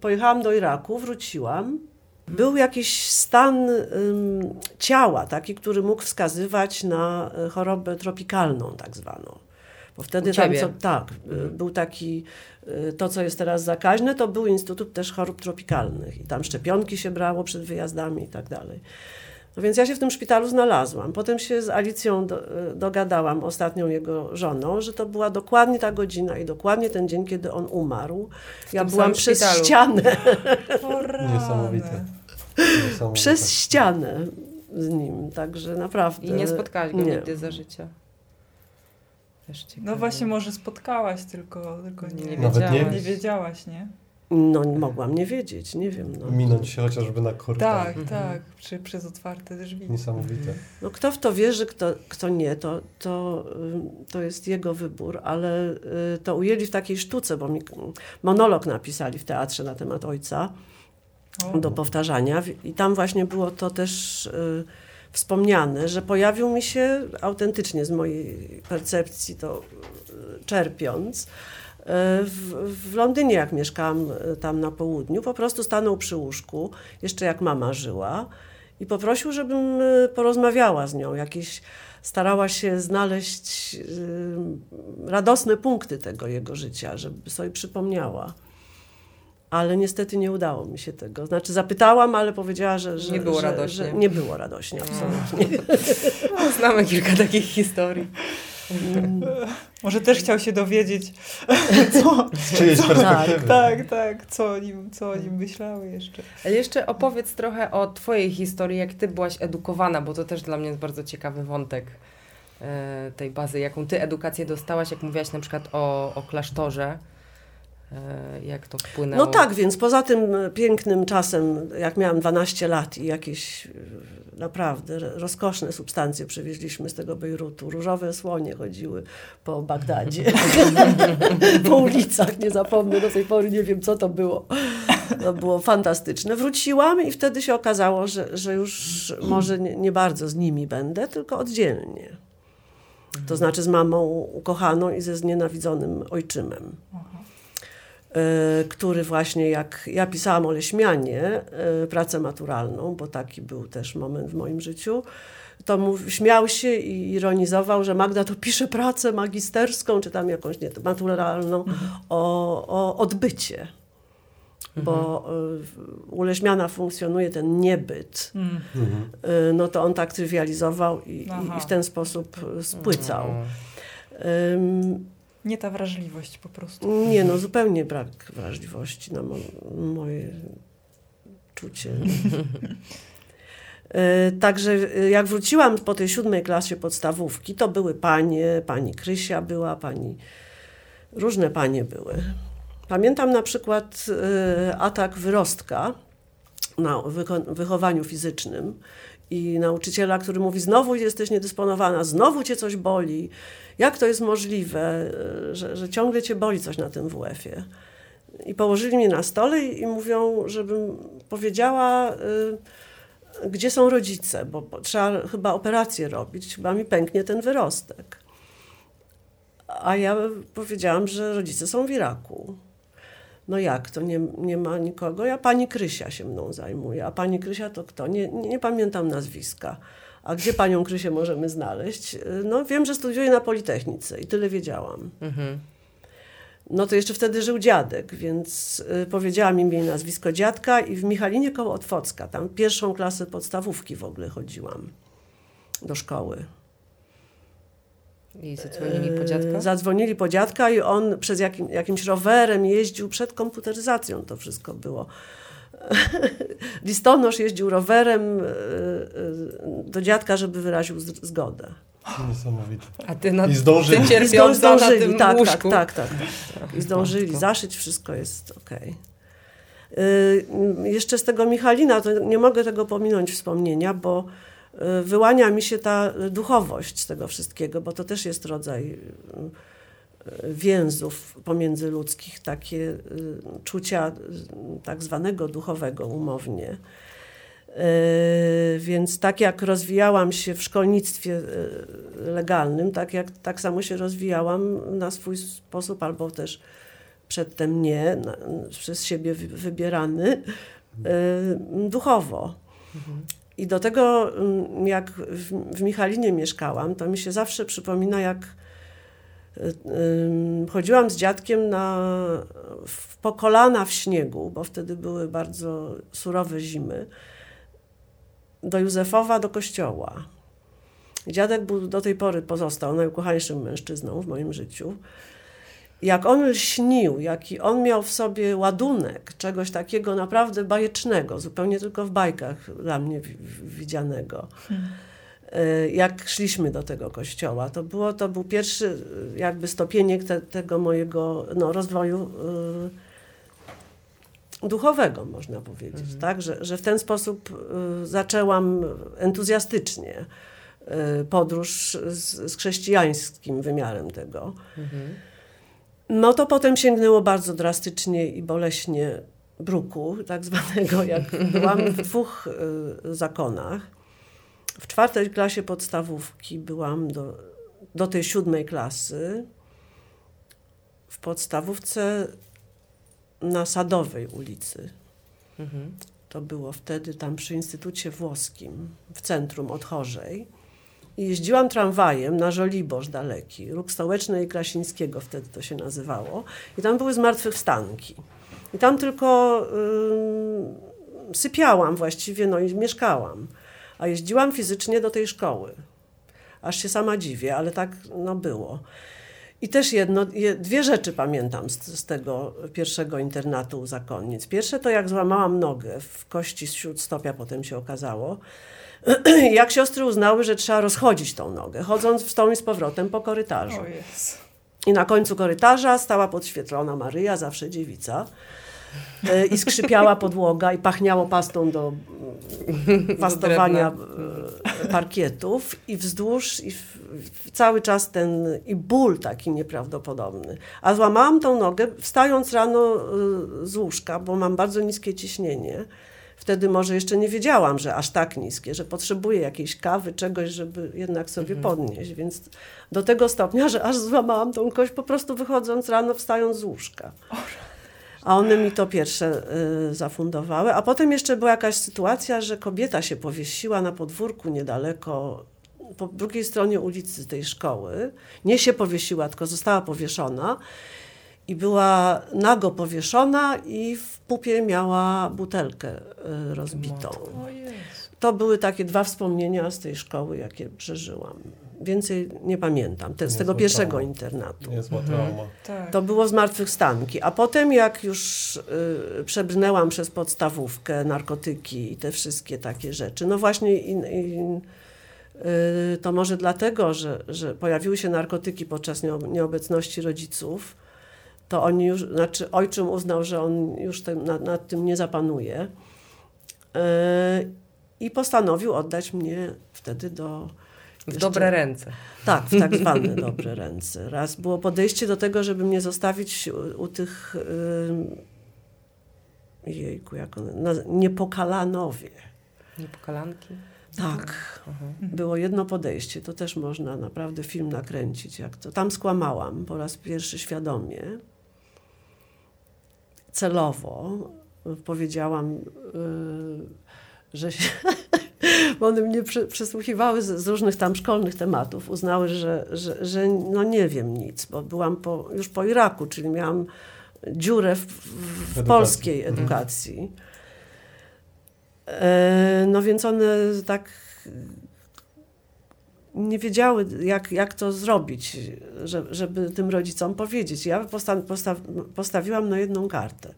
pojechałam do Iraku, wróciłam. Był jakiś stan ciała, taki, który mógł wskazywać na e, chorobę tropikalną, tak zwaną. Bo wtedy tam, co, tak, mhm. był taki, e, to co jest teraz zakaźne, to był Instytut też chorób tropikalnych i tam szczepionki się brało przed wyjazdami i tak dalej. No więc ja się w tym szpitalu znalazłam. Potem się z Alicją do, dogadałam, ostatnią jego żoną, że to była dokładnie ta godzina i dokładnie ten dzień, kiedy on umarł. Ja byłam przez szpitalu. ścianę. (laughs) Niesamowite. Niesamowite. Przez ścianę z nim, także naprawdę. I nie spotkałaś go nie. nigdy za życia. No właśnie, może spotkałaś, tylko, tylko nie, nie, wiedziałaś. nie, nie wiedziałaś, nie? No, mogłam nie wiedzieć, nie wiem. No. Minąć się chociażby na korytarzu. Tak, mhm. tak, przy, przez otwarte drzwi. Niesamowite. No, kto w to wierzy, kto, kto nie, to, to, to jest jego wybór, ale y, to ujęli w takiej sztuce, bo mi monolog napisali w teatrze na temat ojca o. do powtarzania i tam właśnie było to też y, wspomniane, że pojawił mi się autentycznie z mojej percepcji to y, czerpiąc, w, w, Londynie, jak mieszkałam e, tam na południu, po prostu stanął przy łóżku, jeszcze jak mama żyła, i poprosił, żebym e, porozmawiała z nią. Jakieś starała się znaleźć e, radosne punkty tego jego życia, żeby sobie przypomniała. Ale niestety nie udało mi się tego. Znaczy zapytałam, ale powiedziała, że, że nie było że, radośnie. Że nie było radośnie, absolutnie. No, znamy kilka takich historii. Mm. Może też chciał się dowiedzieć, co, (laughs) z czyjejś co, perspektywy. Tak, tak, co o, nim, co o nim myślały jeszcze. Ale jeszcze opowiedz trochę o twojej historii, jak ty byłaś edukowana, bo to też dla mnie jest bardzo ciekawy wątek e, tej bazy, jaką ty edukację dostałaś, jak mówiłaś na przykład o, o klasztorze. E, jak to wpłynęło? No tak, więc poza tym pięknym czasem, jak miałam 12 lat i jakieś naprawdę rozkoszne substancje przywieźliśmy z tego Bejrutu. Różowe słonie chodziły po Bagdadzie, (laughs) po ulicach, nie zapomnę, do tej pory nie wiem, co to było. To było fantastyczne. Wróciłam i wtedy się okazało, że, że już może nie, nie bardzo z nimi będę, tylko oddzielnie. To znaczy z mamą ukochaną i ze znienawidzonym ojczymem. E, który właśnie jak ja pisałam o Leśmianie, e, pracę maturalną, bo taki był też moment w moim życiu, to mów, śmiał się i ironizował, że Magda to pisze pracę magisterską, czy tam jakąś nie, maturalną mhm. o, o odbycie. Mhm. Bo e, u Leśmiana funkcjonuje ten niebyt. Mhm. No to on tak trywializował i, i, w ten sposób spłycał. Nie ta wrażliwość po prostu. Nie, no zupełnie brak wrażliwości na mo moje czucie. (laughs) E, także e, jak wróciłam po tej siódmej klasie podstawówki, to były panie, pani Krysia była, pani, różne panie były. Pamiętam na przykład e, atak wyrostka na wychowaniu fizycznym i nauczyciela, który mówi: Znowu jesteś niedysponowana, znowu cię coś boli. Jak to jest możliwe, że, że ciągle cię boli coś na tym WF-ie? I położyli mnie na stole i, mówią, żebym powiedziała. Y, gdzie są rodzice, bo trzeba chyba operację robić, chyba mi pęknie ten wyrostek. A ja powiedziałam, że rodzice są w Iraku. No jak, to nie, nie ma nikogo? Ja pani Krysia się mną zajmuje. A pani Krysia to kto? Nie, nie, nie pamiętam nazwiska. A gdzie panią Krysię możemy znaleźć? No wiem, że studiuje na Politechnice i tyle wiedziałam. Mhm no to jeszcze wtedy żył dziadek, więc y, powiedziałam im jej nazwisko dziadka i w Michalinie koło Otwocka, tam pierwszą klasę podstawówki w ogóle chodziłam do szkoły. I zadzwonili po dziadka? Zadzwonili po dziadka i on przez jakim, jakimś rowerem jeździł przed komputeryzacją, to wszystko było. (laughs) Listonosz jeździł rowerem y, y, do dziadka, żeby wyraził zgodę. Niesamowite. A ty na I zdążyli. Ty zdążyli, na tym tak, łóżku. tak, tak, tak. I zdążyli zaszyć, wszystko jest okej. Okay. Yy, jeszcze z tego Michalina, to nie mogę tego pominąć wspomnienia, bo yy, wyłania mi się ta duchowość z tego wszystkiego, bo to też jest rodzaj yy, więzów pomiędzyludzkich, takie czucia tak zwanego duchowego umownie. Więc tak jak rozwijałam się w szkolnictwie legalnym, tak, jak, tak samo się rozwijałam na swój sposób, albo też przedtem nie, na, przez siebie wybierany, duchowo. Mhm. I do tego, mm, jak w, Michalinie mieszkałam, to mi się zawsze przypomina, jak chodziłam z dziadkiem na, w, po kolana w śniegu, bo wtedy były bardzo surowe zimy do Józefowa, do kościoła. Dziadek był do tej pory pozostał najukochańszym mężczyzną w moim życiu. Jak on śnił, jaki on miał w sobie ładunek czegoś takiego naprawdę bajecznego, zupełnie tylko w bajkach dla mnie widzianego. Hmm. Jak szliśmy do tego kościoła, to, było, to był pierwszy jakby stopieniek te, tego mojego no, rozwoju. Yy, duchowego, można powiedzieć, mhm. tak? że, że w ten sposób y, zaczęłam entuzjastycznie y, podróż z, z chrześcijańskim wymiarem tego. Mhm. No to potem sięgnęło bardzo drastycznie i boleśnie bruku, tak zwanego, jak byłam w dwóch y, zakonach. W czwartej klasie podstawówki byłam do, do tej siódmej klasy. W podstawówce na Sadowej ulicy. Mhm. To było wtedy tam przy Instytucie Włoskim, w centrum Odchorzej. I jeździłam tramwajem na Żoliborz daleki, róg Stołeczny i Krasińskiego wtedy to się nazywało. I tam były zmartwychwstanki. I tam tylko yy, sypiałam właściwie, no i mieszkałam. A jeździłam fizycznie do tej szkoły. Aż się sama dziwię, ale tak no, było. I też jedno, dwie rzeczy pamiętam z, z, tego pierwszego internatu zakonnic. Pierwsze to jak złamałam nogę w kości śródstopia, potem się okazało. (clears throat) jak siostry uznały, że trzeba rozchodzić tą nogę, chodząc w tą i z powrotem po korytarzu. I na końcu korytarza stała podświetlona Maryja, zawsze dziewica. E, I skrzypiała (laughs) podłoga i pachniało pastą do (laughs) pastowania e, parkietów i wzdłuż i cały czas ten i ból taki nieprawdopodobny. A złamałam tą nogę wstając rano e, z łóżka, bo mam bardzo niskie ciśnienie. Wtedy może jeszcze nie wiedziałam, że aż tak niskie, że potrzebuję jakiejś kawy, czegoś, żeby jednak sobie mhm. podnieść. Więc do tego stopnia, że aż złamałam tą kość po prostu wychodząc rano, wstając z łóżka. A one mi to pierwsze y, zafundowały. A potem jeszcze była jakaś sytuacja, że kobieta się powiesiła na podwórku niedaleko, po drugiej stronie ulicy tej szkoły. Nie się powiesiła, tylko została powieszona. I była nago powieszona i w pupie miała butelkę y, rozbitą. To były takie dwa wspomnienia z tej szkoły, jakie przeżyłam. Więcej nie pamiętam, te, z tego pierwszego trauma. internatu. Niezła trauma. Tak. To było zmartwychwstanki. A potem jak już y, przebrnęłam przez podstawówkę, narkotyki i te wszystkie takie rzeczy, no właśnie i, i, y, to może dlatego, że, że pojawiły się narkotyki podczas nieob- nieobecności rodziców, to oni już, znaczy ojczym uznał, że on już ten, nad, nad tym nie zapanuje y, i postanowił oddać mnie wtedy do W jeszcze- dobre ręce. tak, w tak (laughs) zwane dobre ręce. Raz było podejście do tego, żeby mnie zostawić u, u tych yy, jejku, jak one, na, niepokalanowie. Niepokalanki. Tak. Było jedno podejście, to też można naprawdę film nakręcić. Jak to. Tam skłamałam po raz pierwszy świadomie. Celowo y, powiedziałam, yy, że się, (laughs) bo one mnie przy, przysłuchiwały z, różnych tam szkolnych tematów. Uznały, że, że, że no nie wiem nic, bo byłam po, już po Iraku, czyli miałam dziurę w, w, Edukacji. polskiej edukacji. E, No więc one tak nie wiedziały, jak, jak to zrobić, że, żeby tym rodzicom powiedzieć. Ja posta, posta, postawiłam na jedną kartę.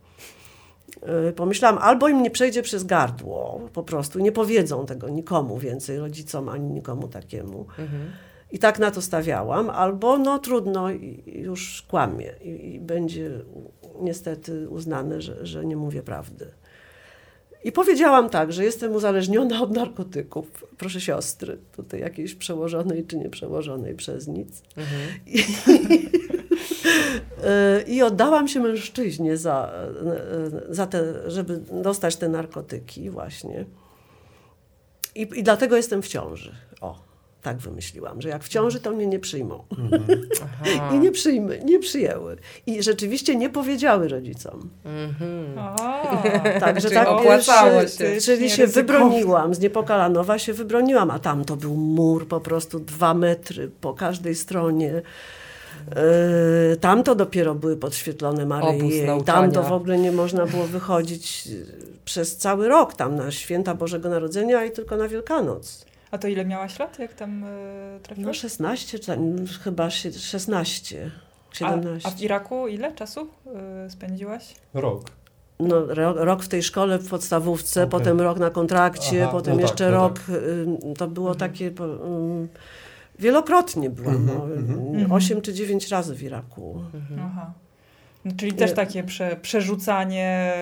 E, Pomyślałam, albo im nie przejdzie przez gardło, po prostu nie powiedzą tego nikomu więcej, rodzicom ani nikomu takiemu. I tak na to stawiałam, albo no trudno, już kłamie i, i będzie niestety uznane, że, że nie mówię prawdy. I powiedziałam tak, że jestem uzależniona od narkotyków. Proszę siostry, tutaj jakiejś przełożonej czy nie przełożonej przez nic. I, (laughs) E, I oddałam się mężczyźnie za, e, za te, żeby dostać te narkotyki właśnie. I, I dlatego jestem w ciąży. O, tak wymyśliłam, że jak w ciąży, to mnie nie przyjmą. Aha. (laughs) I nie przyjmy, nie przyjęły. I rzeczywiście nie powiedziały rodzicom. Mhm. (laughs) Także tak opłacało pierwszy- się. Czyli się wybroniłam, z Niepokalanowa się wybroniłam, a tam to był mur po prostu dwa metry po każdej stronie. Yy, tam to dopiero były podświetlone Maryi. Tam to w ogóle nie można było wychodzić yy, przez cały rok, tam na święta Bożego Narodzenia i tylko na Wielkanoc. A to ile miałaś lat, jak tam y, No trafiłaś? 16, czy tam, chyba się- 16, a, 17. a w Iraku ile czasu y, spędziłaś? Rok. No, ro, rok w tej szkole, w podstawówce, Okej. potem rok na kontrakcie, Aha, potem no tak, jeszcze no rok. ym, To było takie. po- ym, Wielokrotnie byłam. Mhm, no, mhm. ym, Osiem czy dziewięć razy w Iraku. Aha. No, czyli też Nie. takie prze, przerzucanie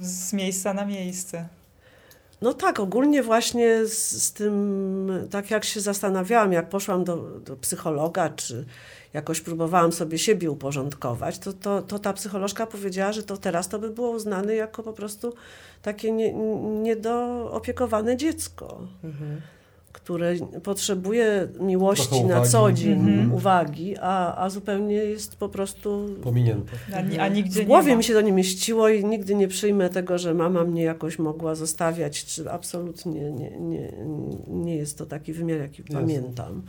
z miejsca na miejsce. No tak, ogólnie właśnie z, z tym, tak jak się zastanawiałam, jak poszłam do, do psychologa, czy jakoś próbowałam sobie siebie uporządkować, to, to, to ta psycholożka powiedziała, że to teraz to by było uznane jako po prostu takie nie, niedoopiekowane dziecko. Które potrzebuje miłości na co dzień, Mhm. uwagi, a, a zupełnie jest po prostu Pominięte. A, a nigdzie w głowie mi się to nie mieściło i nigdy nie przyjmę tego, że mama mnie jakoś mogła zostawiać, czy absolutnie nie, nie, nie jest to taki wymiar, jaki pamiętam.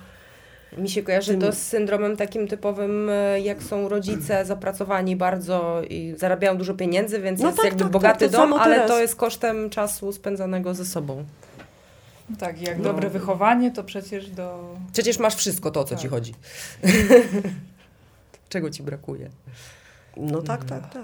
Mi się kojarzy to z syndromem takim typowym, e, jak są rodzice (clears throat) zapracowani bardzo i zarabiają dużo pieniędzy, więc No jest tak, jakby tak, bogaty tak, dom, ale teraz. to jest kosztem czasu spędzanego ze sobą. Tak, jak No. dobre wychowanie, to przecież do... Przecież masz wszystko to, o co ci Tak. chodzi. Czego ci brakuje? No tak, tak, tak.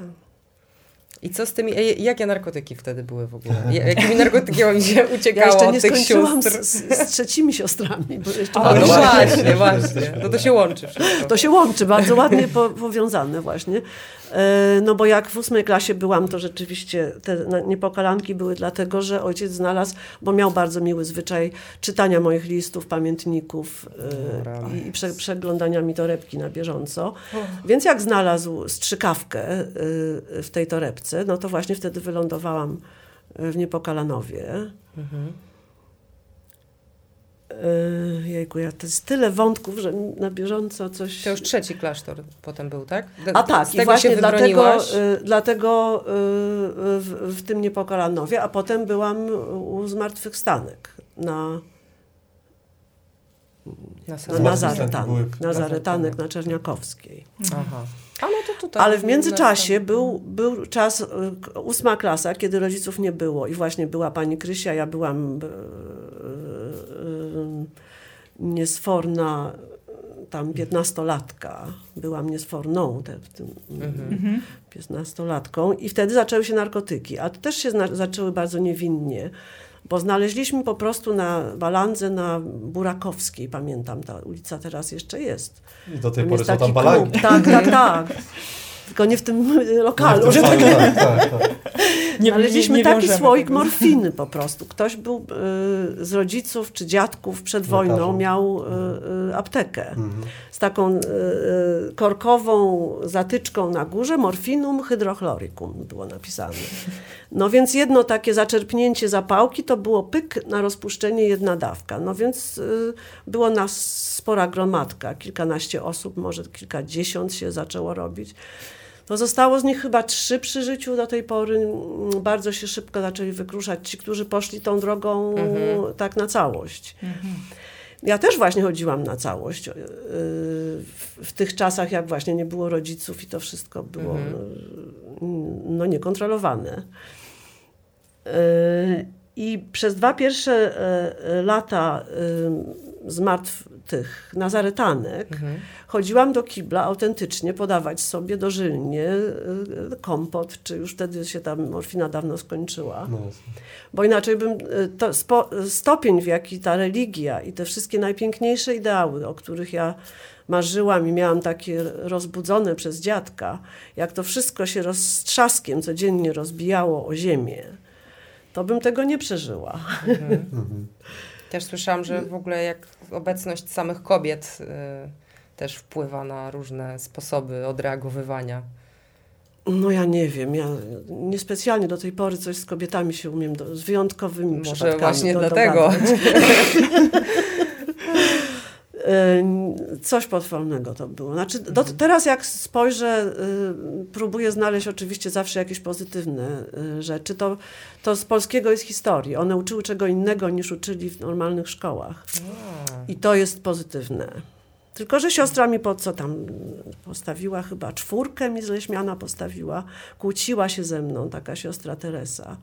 I co z tymi, e, jakie narkotyki wtedy były w ogóle? Ja- Jakimi (laughs) narkotykami się uciekało Ja jeszcze od nie tych skończyłam z, sióstr? z, z trzecimi siostrami, bo jeszcze A, no właśnie, właśnie. właśnie. No to się łączy wszystko. To się łączy, bardzo ładnie po, powiązane właśnie. E, No bo jak w ósmej klasie byłam, to rzeczywiście te niepokalanki były dlatego, że ojciec znalazł, bo miał bardzo miły zwyczaj czytania moich listów, pamiętników e, Dobra. i, i prze, przeglądania mi torebki na bieżąco. Więc jak znalazł strzykawkę e, w tej torebce, no to właśnie wtedy wylądowałam w Niepokalanowie. E, Jejku, ja, to jest tyle wątków, że na bieżąco coś... To już trzeci klasztor potem był, tak? D- A tak, z i właśnie się dlatego, wybroniłaś? y, dlatego y, w, w tym Niepokalanowie, a potem byłam u Zmartwychwstanek na, Na na. Nazaretanek, Nazaretanek na Czerniakowskiej. Aha. A no to tutaj Ale w międzyczasie był, był czas, ósma klasa, kiedy rodziców nie było i właśnie była pani Krysia, ja byłam niesforna, tam piętnastolatka, byłam niesforną te, w tym Mhm. piętnastolatką i wtedy zaczęły się narkotyki, a to też się zna- zaczęły bardzo niewinnie, bo znaleźliśmy po prostu na Balandze na Burakowskiej, pamiętam, ta ulica teraz jeszcze jest. I do tej Tam pory są tam klub. Tak, tak, tak. (laughs) Tylko nie w tym lokalu. No, że tak tak, tak, tak. (laughs) Nie- Znaleźliśmy nie- nie taki wiążemy słoik morfiny po prostu. Ktoś był y, z rodziców czy dziadków przed wojną, Lekarzem. miał y, y, aptekę Mhm. z taką y, y, korkową zatyczką na górze, morfinum hydrochloricum było napisane. No więc jedno takie zaczerpnięcie zapałki to było pyk na rozpuszczenie jedna dawka. No więc y, było nas spora gromadka, kilkanaście osób, może kilkadziesiąt się zaczęło robić. To zostało z nich chyba trzy przy życiu do tej pory. Bardzo się szybko zaczęli wykruszać ci, którzy poszli tą drogą tak na całość. Ja też właśnie chodziłam na całość. yy, W, tych czasach, jak właśnie nie było rodziców i to wszystko było yy, no, niekontrolowane. I przez dwa pierwsze yy, lata yy, zmartw tych nazaretanek chodziłam do kibla autentycznie podawać sobie dożylnie yy, kompot, czy już wtedy się ta morfina dawno skończyła. No. Bo inaczej bym to spo, stopień, w jaki ta religia i te wszystkie najpiękniejsze ideały, o których ja marzyłam i miałam takie rozbudzone przez dziadka, jak to wszystko się roztrzaskiem codziennie rozbijało o ziemię, to bym tego nie przeżyła. Też słyszałam, że w ogóle jak obecność samych kobiet y, też wpływa na różne sposoby odreagowywania. No ja nie wiem, ja niespecjalnie do tej pory coś z kobietami się umiem, do, z wyjątkowymi Może przypadkami właśnie do, dlatego. (laughs) Y, Coś potwornego to było. Znaczy, do, teraz jak spojrzę, y, próbuję znaleźć oczywiście zawsze jakieś pozytywne y, rzeczy, to, to z polskiego jest historii. One uczyły czego innego niż uczyli w normalnych szkołach. I to jest pozytywne. Tylko, że siostra mi po co tam postawiła, chyba czwórkę mi z Leśmiana postawiła, kłóciła się ze mną, taka siostra Teresa.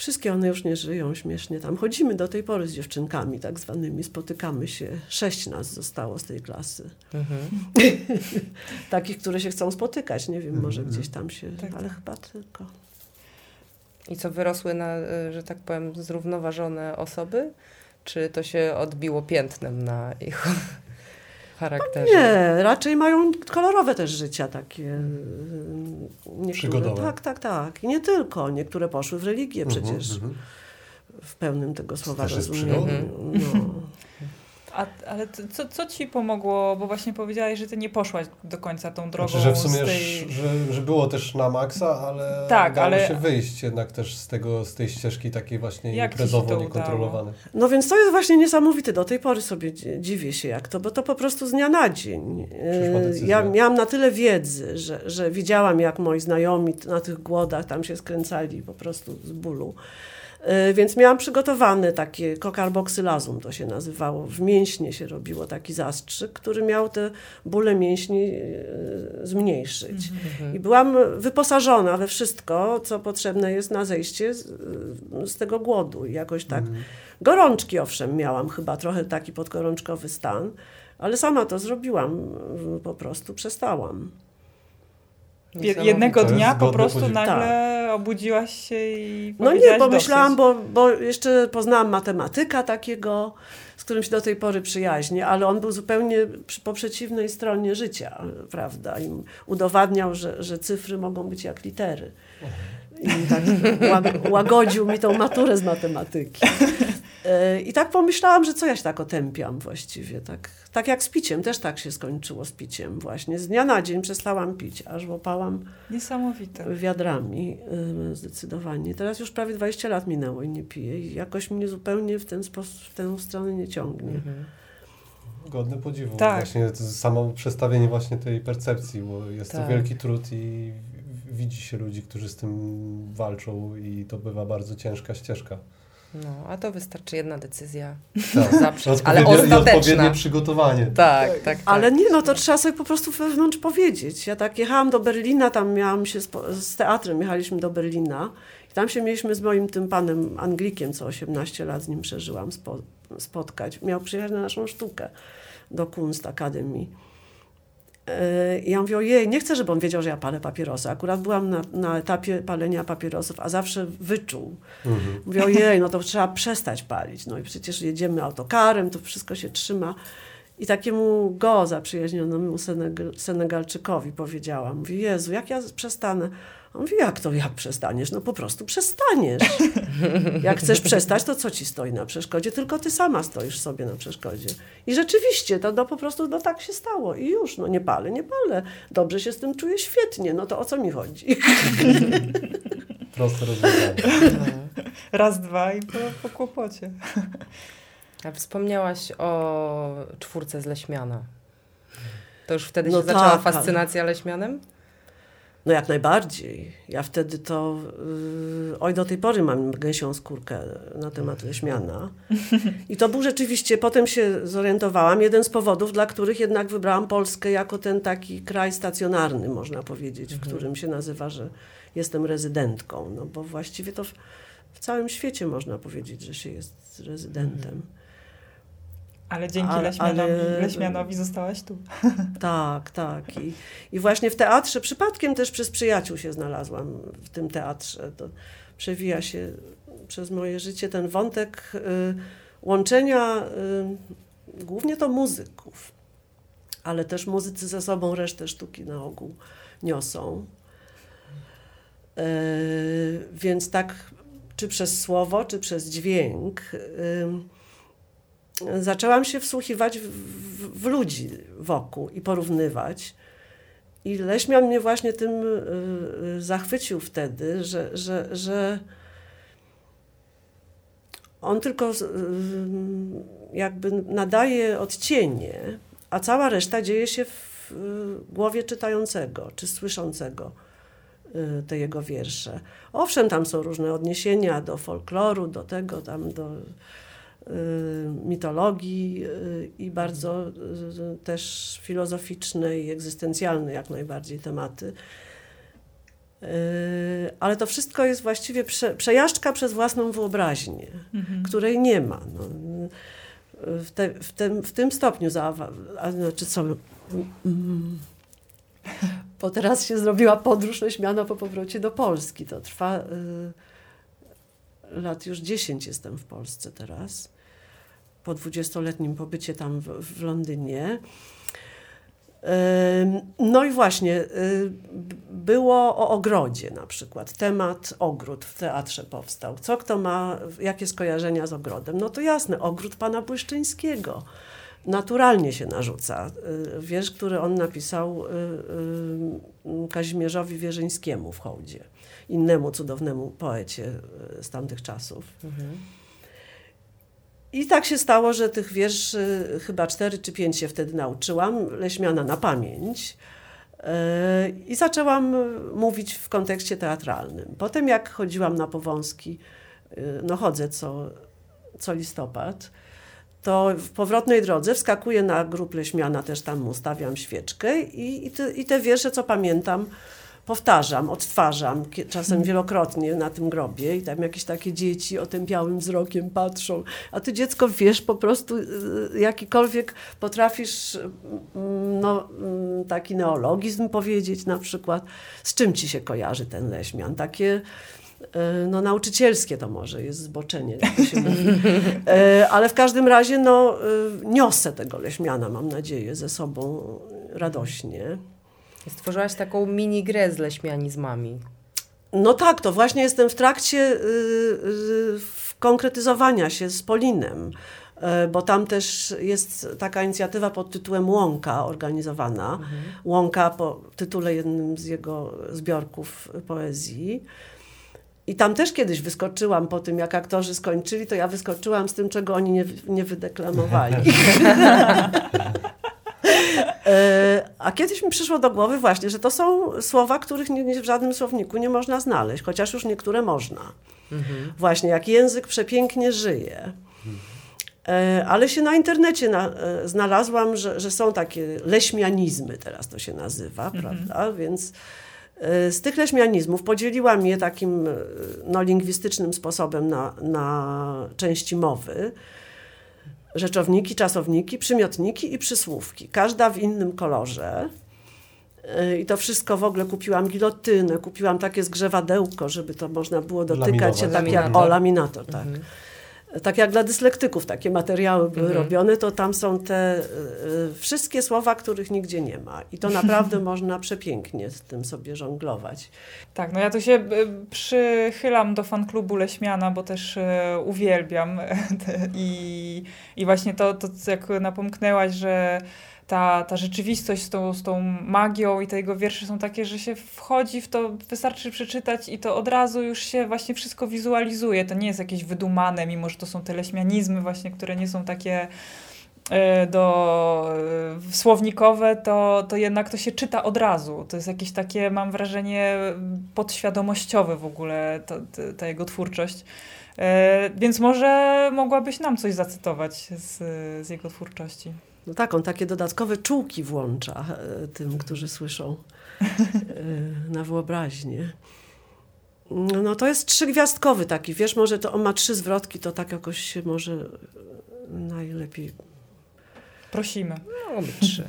Wszystkie one już nie żyją śmiesznie tam. Chodzimy do tej pory z dziewczynkami tak zwanymi, spotykamy się. Sześć nas zostało z tej klasy. (laughs) Takich, które się chcą spotykać. Nie wiem, może gdzieś tam się, Tak, ale chyba tylko. I co wyrosły na, y, że tak powiem, zrównoważone osoby? Czy to się odbiło piętnem na ich charakterze? Nie, raczej mają kolorowe też życia takie. mm, Niektóre, Przygodowe. Tak, tak, tak. I nie tylko. Niektóre poszły w religię przecież. Mhm, w pełnym tego słowa rozumieniu. No. A, ale co, co ci pomogło, bo właśnie powiedziałaś, że ty nie poszłaś do końca tą drogą Znaczy, że w sumie, tej... że, że było też na maksa, ale Tak, dało ale- się wyjść jednak też z tego, z tej ścieżki takiej właśnie Jak imprezowo niekontrolowanej. no więc to jest właśnie niesamowite. Do tej pory sobie dzi- dziwię się jak to, bo to po prostu z dnia na dzień. Decyzja. Ja miałam na tyle wiedzy, że, że widziałam jak moi znajomi na tych głodach tam się skręcali po prostu z bólu. E, Więc miałam przygotowane takie kokarboksylazum to się nazywało. W mięśnie się robiło taki zastrzyk, który miał te bóle mięśni e, zmniejszyć. I byłam wyposażona we wszystko, co potrzebne jest na zejście z, z tego głodu. I jakoś tak. Gorączki owszem miałam chyba trochę taki podgorączkowy stan, ale sama to zrobiłam. Po prostu przestałam. Jednego dnia po prostu nagle obudziłaś się i No nie, bo myślałam, bo, bo jeszcze poznałam matematyka takiego, z którym się do tej pory przyjaźnię, ale on był zupełnie przy- po przeciwnej stronie życia, prawda? I udowadniał, że, że cyfry mogą być jak litery. I tak (laughs) ła- łagodził mi tą maturę z matematyki. E, I tak pomyślałam, że co ja się tak otępiam właściwie. Tak, tak jak z piciem, też tak się skończyło z piciem właśnie. Z dnia na dzień przestałam pić, aż łopałam Niesamowite. wiadrami y, zdecydowanie. Teraz już prawie 20 lat minęło i nie piję i jakoś mnie zupełnie w, ten sposób, w tę stronę nie ciągnie. Mhm. Godne podziwu. Tak. Właśnie to samo przestawienie właśnie tej percepcji, bo jest Tak. to wielki trud i widzi się ludzi, którzy z tym walczą i to bywa bardzo ciężka ścieżka. No, a to wystarczy jedna decyzja. Tak. (laughs) Zaprzeć, ale Odpowiednie- i ostateczna. odpowiednie przygotowanie. Tak, tak, tak. Ale nie, no to trzeba sobie po prostu wewnątrz powiedzieć. Ja tak jechałam do Berlina, tam miałam się spo- z teatrem, jechaliśmy do Berlina i tam się mieliśmy z moim tym panem Anglikiem, co 18 lat z nim przeżyłam, spo, spotkać. Miał przyjechać na naszą sztukę do Kunst Akademii. I ja mówię, ojej, nie chcę, żeby on wiedział, że ja palę papierosy. Akurat byłam na, na etapie palenia papierosów, a zawsze wyczuł. Mhm. Mówię, ojej, no to trzeba przestać palić. No i przecież jedziemy autokarem, to wszystko się trzyma. I takiemu go zaprzyjaźnionemu Seneg- Senegalczykowi powiedziałam, mówię, Jezu, jak ja przestanę? On mówi, jak to, jak przestaniesz? No po prostu przestaniesz. (laughs) Jak chcesz przestać, to co ci stoi na przeszkodzie? Tylko ty sama stoisz sobie na przeszkodzie. I rzeczywiście, to no, po prostu no, tak się stało. I już, no nie palę, nie palę. Dobrze się z tym czuję, świetnie. No to o co mi chodzi? (laughs) Proste rozwiązanie. Raz, dwa i po, po kłopocie. A wspomniałaś o czwórce z Leśmiana. To już wtedy No się zaczęła tak, ale- fascynacja Leśmianem? No jak najbardziej. Ja wtedy to, yy, oj do tej pory mam gęsią skórkę na temat Leśmiana. I to był rzeczywiście, potem się zorientowałam, jeden z powodów, dla których jednak wybrałam Polskę jako ten taki kraj stacjonarny, można powiedzieć, w którym się nazywa, że jestem rezydentką. No bo właściwie to w, w całym świecie można powiedzieć, że się jest rezydentem. Ale dzięki Ale- Leśmianowi, ale- Leśmianowi zostałaś tu. (laughs) Tak, tak. I, I właśnie w teatrze, przypadkiem też przez przyjaciół się znalazłam w tym teatrze. To przewija się przez moje życie ten wątek y, łączenia y, głównie to muzyków, ale też muzycy ze sobą resztę sztuki na ogół niosą. Y, więc tak, czy przez słowo, czy przez dźwięk. y, zaczęłam się wsłuchiwać w, w, w ludzi wokół i porównywać. I Leśmian mnie właśnie tym y, y, zachwycił wtedy, że, że, że on tylko y, jakby nadaje odcienie, a cała reszta dzieje się w y, głowie czytającego czy słyszącego y, te jego wiersze. Owszem, tam są różne odniesienia do folkloru, do tego, tam do mitologii y, i bardzo y, też filozoficzne i egzystencjalne jak najbardziej tematy. Y, Ale to wszystko jest właściwie prze, przejażdżka przez własną wyobraźnię, której nie ma. No, y, w, te, w, tym, w tym stopniu znaczy co, mm, bo teraz się zrobiła podróż leśmiana po powrocie do Polski. To trwa y, lat już 10 jestem w Polsce teraz. Po dwudziestoletnim pobycie tam w, w Londynie. No i właśnie, y, było o ogrodzie na przykład. Temat ogród w teatrze powstał. Co kto ma, jakie skojarzenia z ogrodem? No to jasne, ogród pana Błyszczyńskiego. Naturalnie się narzuca. Y, Wiersz, który on napisał y, y, Kazimierzowi Wierzyńskiemu w hołdzie. Innemu cudownemu poecie z tamtych czasów. I tak się stało, że tych wierszy chyba cztery czy pięć się wtedy nauczyłam, Leśmiana na pamięć. I zaczęłam mówić w kontekście teatralnym. Potem jak chodziłam na Powązki, no chodzę co, co listopad, to w powrotnej drodze wskakuję na grób Leśmiana, też tam ustawiam świeczkę i, i, te, i te wiersze, co pamiętam, powtarzam, odtwarzam, czasem wielokrotnie na tym grobie i tam jakieś takie dzieci otępiałym wzrokiem patrzą, a ty dziecko wiesz po prostu y, jakikolwiek potrafisz mm, no, mm, taki neologizm powiedzieć na przykład, z czym ci się kojarzy ten leśmian, takie y, no nauczycielskie to może jest zboczenie, jak to się mówi. Y, Ale w każdym razie no, y, niosę tego leśmiana, mam nadzieję, ze sobą radośnie. Stworzyłaś taką mini grę z leśmianizmami. No tak, to właśnie jestem w trakcie y, y, konkretyzowania się z Polinem, y, bo tam też jest taka inicjatywa pod tytułem Łąka organizowana. Łąka po tytule jednym z jego zbiorków poezji. I tam też kiedyś wyskoczyłam po tym, jak aktorzy skończyli, to ja wyskoczyłam z tym, czego oni nie, nie wydeklamowali. (laughs) E, a kiedyś mi przyszło do głowy właśnie, że to są słowa, których nie, w żadnym słowniku nie można znaleźć, chociaż już niektóre można. Mhm. Właśnie jak język przepięknie żyje. E, ale się na internecie na, e, znalazłam, że, że są takie leśmianizmy, teraz to się nazywa, mhm. prawda? Więc z tych leśmianizmów podzieliłam je takim no, lingwistycznym sposobem na, na części mowy rzeczowniki, czasowniki, przymiotniki i przysłówki. Każda w innym kolorze. Y, I to wszystko w ogóle kupiłam gilotynę, kupiłam takie zgrzewadełko, żeby to można było dotykać się tak jak o laminator, tak. Mhm tak jak dla dyslektyków takie materiały były mhm. robione, to tam są te y, wszystkie słowa, których nigdzie nie ma. I to naprawdę (laughs) można przepięknie z tym sobie żonglować. Tak, no ja tu się y, przychylam do fanklubu Leśmiana, bo też y, uwielbiam (laughs) i, i właśnie to, to, jak napomknęłaś, że ta, ta rzeczywistość z tą, z tą magią i te jego wiersze są takie, że się wchodzi w to, wystarczy przeczytać i to od razu już się właśnie wszystko wizualizuje. To nie jest jakieś wydumane, mimo że to są teleśmianizmy właśnie, które nie są takie e, do e, słownikowe, to, to jednak to się czyta od razu. To jest jakieś takie, mam wrażenie, podświadomościowe w ogóle ta, ta, jego twórczość. E, więc może mogłabyś nam coś zacytować z, z jego twórczości. No tak, on takie dodatkowe czułki włącza e, tym, którzy słyszą e, na wyobraźnię. No to jest trzygwiazdkowy taki, wiesz, może to on ma trzy zwrotki, to tak jakoś się może najlepiej... Prosimy. No, trzy.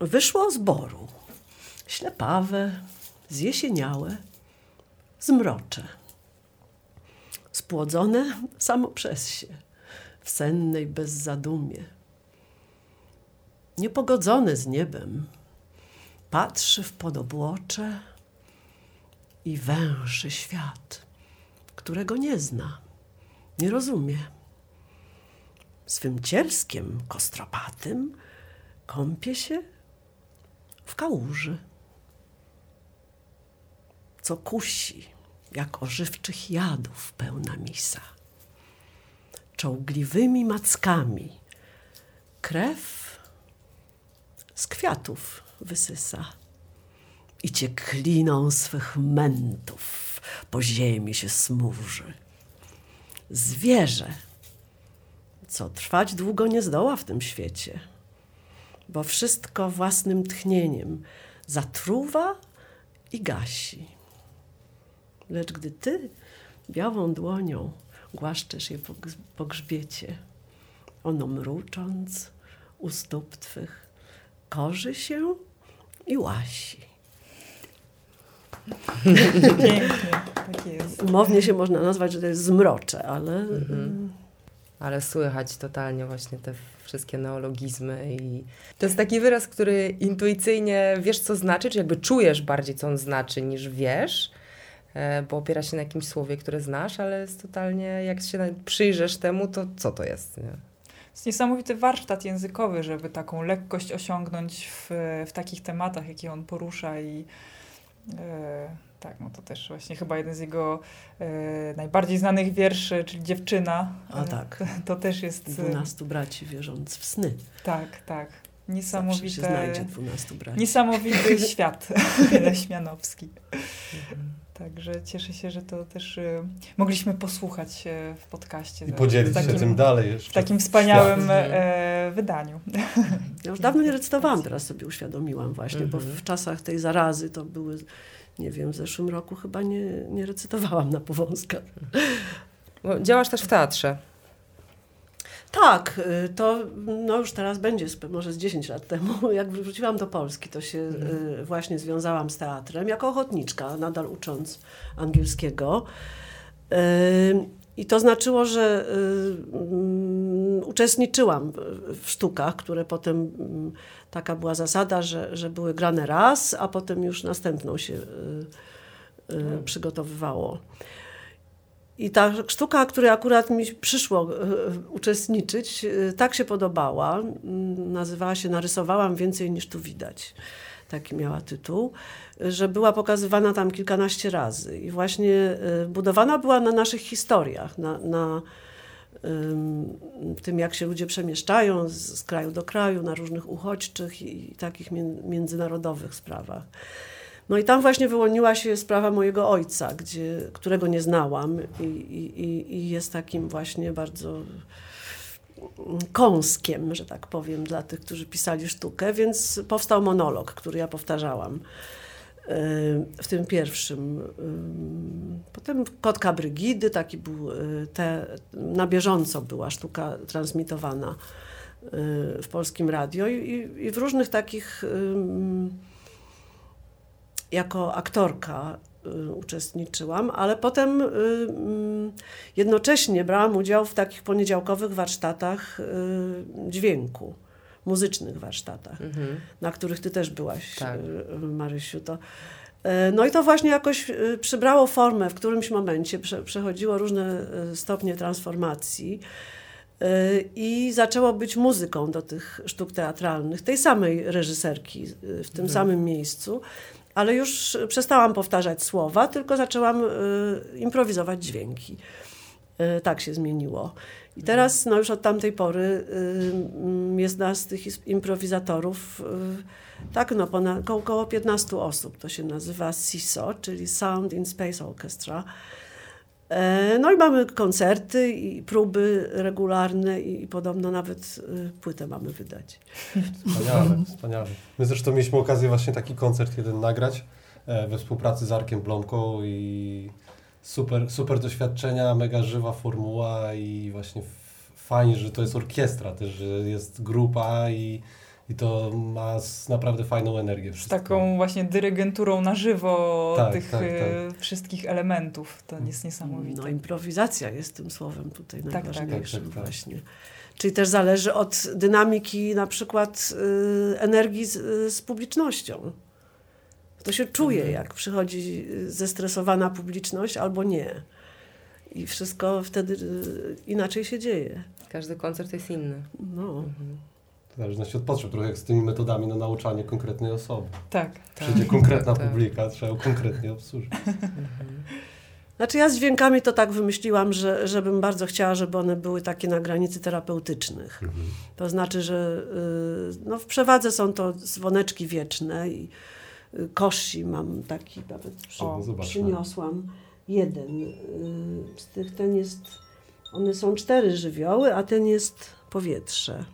Wyszło z boru, ślepawe, zjesieniałe, zmrocze, spłodzone samo przez się w sennej bezzadumie. Niepogodzony z niebem, patrzy w podobłocze i węży świat, którego nie zna, nie rozumie. Swym cielskiem kostropatym kąpie się w kałuży, co kusi, jak ożywczych jadów pełna misa czołgliwymi mackami. Krew z kwiatów wysysa i ciekliną swych mętów po ziemi się smuży. Zwierzę, co trwać długo nie zdoła w tym świecie, bo wszystko własnym tchnieniem zatruwa i gasi. Lecz gdy ty białą dłonią głaszczesz je po, po grzbiecie. Ono mrucząc u stóp twych korzy się i łasi. Pięknie, tak jest. Umownie się można nazwać, że to jest zmrocze, ale... Mhm. Ale słychać totalnie właśnie te wszystkie neologizmy i to jest taki wyraz, który intuicyjnie wiesz, co znaczy, czy jakby czujesz bardziej, co on znaczy, niż wiesz, bo opiera się na jakimś słowie, które znasz, ale jest totalnie, jak się przyjrzesz temu, to co to jest? Nie? jest niesamowity warsztat językowy, żeby taką lekkość osiągnąć w, w takich tematach, jakie on porusza i e, tak, no to też właśnie chyba jeden z jego e, najbardziej znanych wierszy, czyli Dziewczyna. A tak. To, (laughs) to też jest... Dwunastu braci wierząc w sny. Tak, tak. Niesamowite. Zawsze się znajdzie dwunastu braci. Niesamowity (laughs) świat (laughs) leśmianowski. Mhm. Także cieszę się, że to też y, mogliśmy posłuchać y, w podcaście. I podzielić takim, się tym dalej jeszcze. W takim wspaniałym e, wydaniu. Ja już dawno nie recytowałam, teraz sobie uświadomiłam właśnie, bo mhm. w czasach tej zarazy to były, nie wiem, w zeszłym roku chyba nie, nie recytowałam na powązkach. Działasz też w teatrze. Tak, y, to no już teraz będzie, może z 10 lat temu, (laughs) jak wróciłam do Polski, to się mhm. właśnie związałam z teatrem jako ochotniczka, nadal ucząc angielskiego. Y, I to znaczyło, że y, uczestniczyłam w sztukach, które potem mm, taka była zasada, że, że były grane raz, a potem już następną się hmm. przygotowywało. I ta sztuka, której akurat mi przyszło e, uczestniczyć, e, tak się podobała. Mm, nazywała się Narysowałam więcej niż tu widać. Taki miała tytuł, że była pokazywana tam kilkanaście razy. I właśnie e, budowana była na naszych historiach, na, na tym, jak się ludzie przemieszczają z, z kraju do kraju na różnych uchodźczych i, i takich międzynarodowych sprawach. No i tam właśnie wyłoniła się sprawa mojego ojca, gdzie, którego nie znałam i, i, i jest takim właśnie bardzo kąskiem, że tak powiem, dla tych, którzy pisali sztukę, więc powstał monolog, który ja powtarzałam w tym pierwszym. Potem Kotka Brygidy, taki był, te, na bieżąco była sztuka transmitowana w polskim radio i, i w różnych takich jako aktorka uczestniczyłam, ale potem jednocześnie brałam udział w takich poniedziałkowych warsztatach dźwięku muzycznych warsztatach, mhm. na których ty też byłaś, tak. Marysiu. To, e, no i to właśnie jakoś przybrało formę w którymś momencie, prze, przechodziło różne stopnie transformacji i zaczęło być muzyką do tych sztuk teatralnych, tej samej reżyserki w tym mhm. samym miejscu, ale już przestałam powtarzać słowa, tylko zaczęłam improwizować dźwięki. Tak się zmieniło. I teraz, no już od tamtej pory y, jest nas tych improwizatorów y, tak, no ponad, około 15 osób. To się nazywa SISO, czyli Sound in Space Orchestra. E, no i mamy koncerty i próby regularne i, podobno nawet y, płytę mamy wydać. Wspaniale, wspaniale. My zresztą mieliśmy okazję właśnie taki koncert jeden nagrać e, we współpracy z Arkiem Blomką i super, super doświadczenia, mega żywa formuła i właśnie fajnie, że to jest orkiestra też, że jest grupa i, i to ma naprawdę fajną energię. Z taką właśnie dyrygenturą na żywo tak, tych tak, tak. E, wszystkich elementów. To jest niesamowite. No improwizacja jest tym słowem tutaj tak, tak. najważniejszym tak, właśnie. Czyli też zależy od dynamiki na przykład y, energii z, z publicznością. To się czuje, mhm. jak przychodzi zestresowana publiczność albo nie. I wszystko wtedy y, inaczej się dzieje. Każdy koncert jest inny. No. Mhm. W zależności od potrzeb, trochę jak z tymi metodami na nauczanie konkretnej osoby. Tak. Przyjdzie tak. konkretna (laughs) tak. publika, trzeba ją konkretnie obsłużyć. (laughs) Znaczy ja z dźwiękami to tak wymyśliłam, że, żebym bardzo chciała, żeby one były takie na granicy terapeutycznych. Mhm. To znaczy, że y, no, w przewadze są to dzwoneczki wieczne i koszy mam taki, nawet przy, o, przyniosłam jeden. Y, z tych ten jest, one są cztery żywioły, a ten jest powietrze.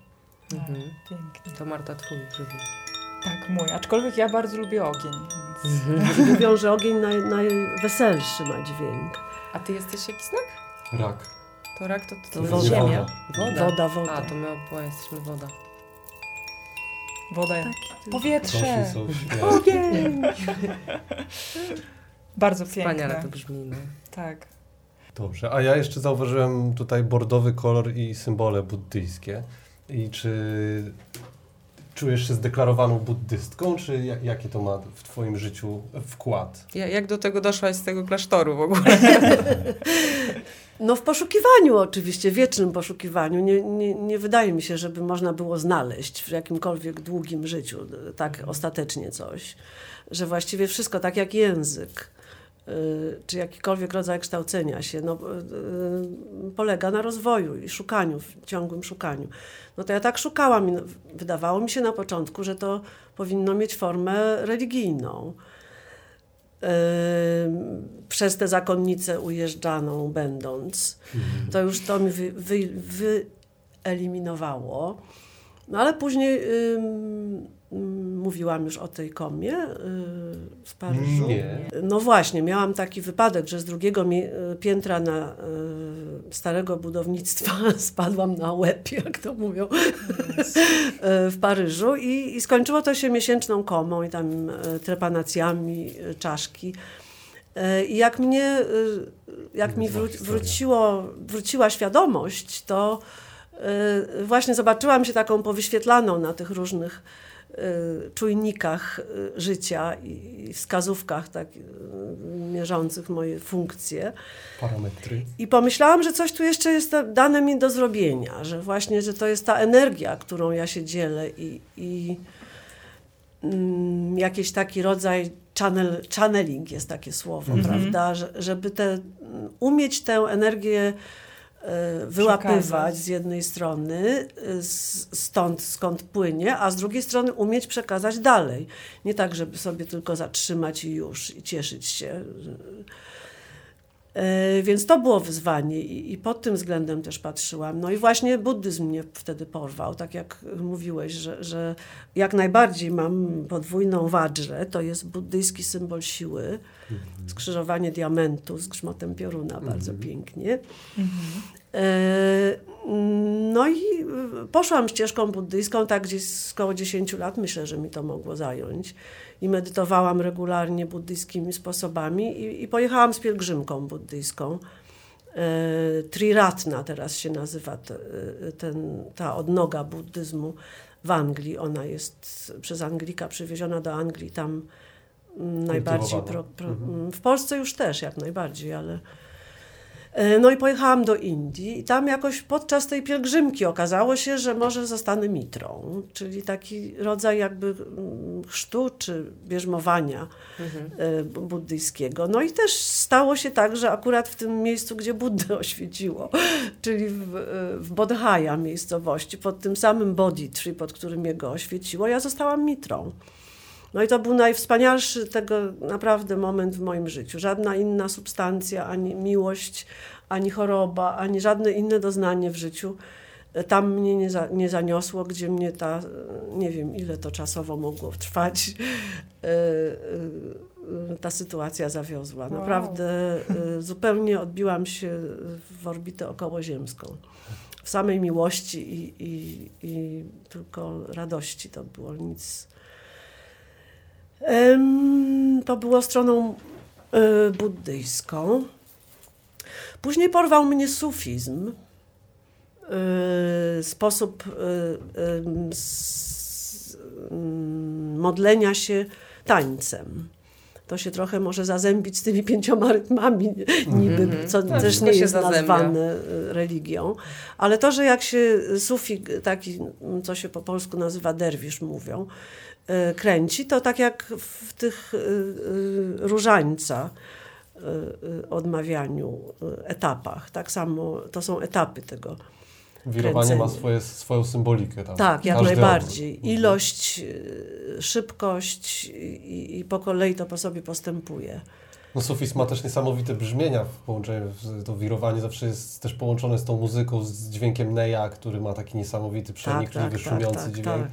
Mhm. Pięknie. To Marta twój żywioł. Tak, mój. Aczkolwiek ja bardzo lubię ogień. Więc... Mhm. (laughs) Mówią, że ogień naj, najweselszy ma dźwięk. A ty jesteś jaki znak? Rak. To rak to, to, to woda. ziemia. Woda. Woda, woda. A, to my oboje jesteśmy woda. Woda, tak. powietrze, ogień. (laughs) Bardzo piękne. Wspaniale to brzmi. No. Tak. Dobrze, a ja jeszcze zauważyłem tutaj bordowy kolor i symbole buddyjskie. I czy czujesz się zdeklarowaną buddystką, czy jak, jaki to ma w twoim życiu wkład? Ja, jak do tego doszłaś z tego klasztoru w ogóle? (laughs) No w poszukiwaniu oczywiście, wiecznym poszukiwaniu. Nie, nie, nie wydaje mi się, żeby można było znaleźć w jakimkolwiek długim życiu tak mhm. ostatecznie coś, że właściwie wszystko, tak jak język, czy jakikolwiek rodzaj kształcenia się, no, y, polega na rozwoju i szukaniu, ciągłym szukaniu. No to ja tak szukałam i wydawało mi się na początku, że to powinno mieć formę religijną przez tę zakonnicę ujeżdżaną będąc, mhm. to już to mi wy, wy, wyeliminowało. No ale później mówiłam już o tej komie y, w Paryżu. Nie. No właśnie, miałam taki wypadek, że z drugiego piętra na y, starego budownictwa (laughs) spadłam na łeb, jak to mówią, (laughs) y, w Paryżu i, i skończyło to się miesięczną komą i tam trepanacjami czaszki. I jak mnie, jak mi wróciło, wróciła świadomość, to właśnie zobaczyłam się taką powyświetlaną na tych różnych Y, czujnikach y, życia i wskazówkach tak, y, mierzących moje funkcje. Parametry. I pomyślałam, że coś tu jeszcze jest dane mi do zrobienia, że właśnie, że to jest ta energia, którą ja się dzielę i, i mm, jakiś taki rodzaj channel, channeling jest takie słowo, mm -hmm. prawda, że, żeby te, umieć tę energię wyłapywać Przekazać. z jednej strony e, stąd, skąd płynie, a z drugiej strony umieć przekazać dalej. Nie tak, żeby sobie tylko zatrzymać i już i cieszyć się. E, więc to było wyzwanie i, i, pod tym względem też patrzyłam. No i właśnie buddyzm mnie wtedy porwał, tak jak mówiłeś, że, że jak najbardziej mam podwójną wadżrę, to jest buddyjski symbol siły, mhm. skrzyżowanie diamentu z grzmotem pioruna, bardzo pięknie. Mhm. E, no i poszłam ścieżką buddyjską, tak gdzieś około 10 lat, myślę, że mi to mogło zająć i medytowałam regularnie buddyjskimi sposobami i, i pojechałam z pielgrzymką buddyjską. E, Triratna teraz się nazywa te, ten, ta odnoga buddyzmu w Anglii. Ona jest przez Anglika przywieziona do Anglii, tam najbardziej. Pro, pro, mhm. W Polsce już też jak najbardziej, ale no i pojechałam do Indii i tam jakoś podczas tej pielgrzymki okazało się, że może zostanę mitrą, czyli taki rodzaj jakby mm, chrztu czy bierzmowania mhm. E, buddyjskiego. No i też stało się tak, że akurat w tym miejscu, gdzie Buddę (laughs) oświeciło, czyli w, e, w Bodhaya miejscowości, pod tym samym Bodhi Tree, pod którym jego oświeciło, ja zostałam mitrą. No i to był najwspanialszy tego naprawdę moment w moim życiu. Żadna inna substancja, ani miłość, ani choroba, ani żadne inne doznanie w życiu e, tam mnie nie, za, nie zaniosło, gdzie mnie ta, nie wiem ile to czasowo mogło trwać, e, e, ta sytuacja zawiozła. Naprawdę wow. zupełnie odbiłam się w orbitę okołoziemską. W samej miłości i, i, i tylko radości to było nic to było stroną e, buddyjską. Później porwał mnie sufizm. E, sposób e, modlenia się tańcem. To się trochę może zazębić z tymi pięcioma rytmami, niby, mm -hmm. co tak, też nie jest nazwane religią. Ale to, że jak się sufi, taki, co się po polsku nazywa derwisz, mówią, kręci, to tak jak w tych e, e, różańca odmawianiu etapach. Tak samo to są etapy tego. Wirowanie ma swoje, swoją symbolikę. Tam. Tak, jak Każdy najbardziej. Ilość, szybkość i, i, po kolei to po sobie postępuje. No sufizm ma też niesamowite brzmienia w połączeniu, to wirowanie zawsze jest też połączone z tą muzyką, z dźwiękiem Neja, który ma taki niesamowity, przenikliwy, tak, tak, szumiący tak, tak dźwięk.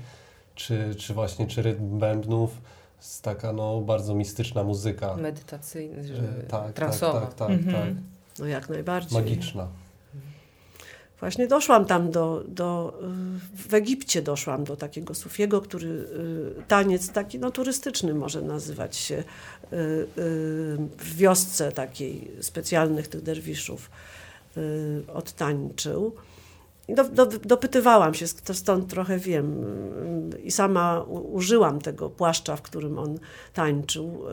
Tak czy, czy właśnie czy rytm bębnów, jest taka no, bardzo mistyczna muzyka. Medytacyjna, e, tak, transowa. Tak, tak, tak, mhm. tak. No jak najbardziej. Magiczna. Właśnie doszłam tam do, do, w Egipcie doszłam do takiego Sufiego, który y, taniec taki no, turystyczny może nazywać się y, y, w wiosce takiej specjalnych tych derwiszów odtańczył. Do, do, dopytywałam się, stąd trochę wiem. I sama użyłam tego płaszcza, w którym on tańczył.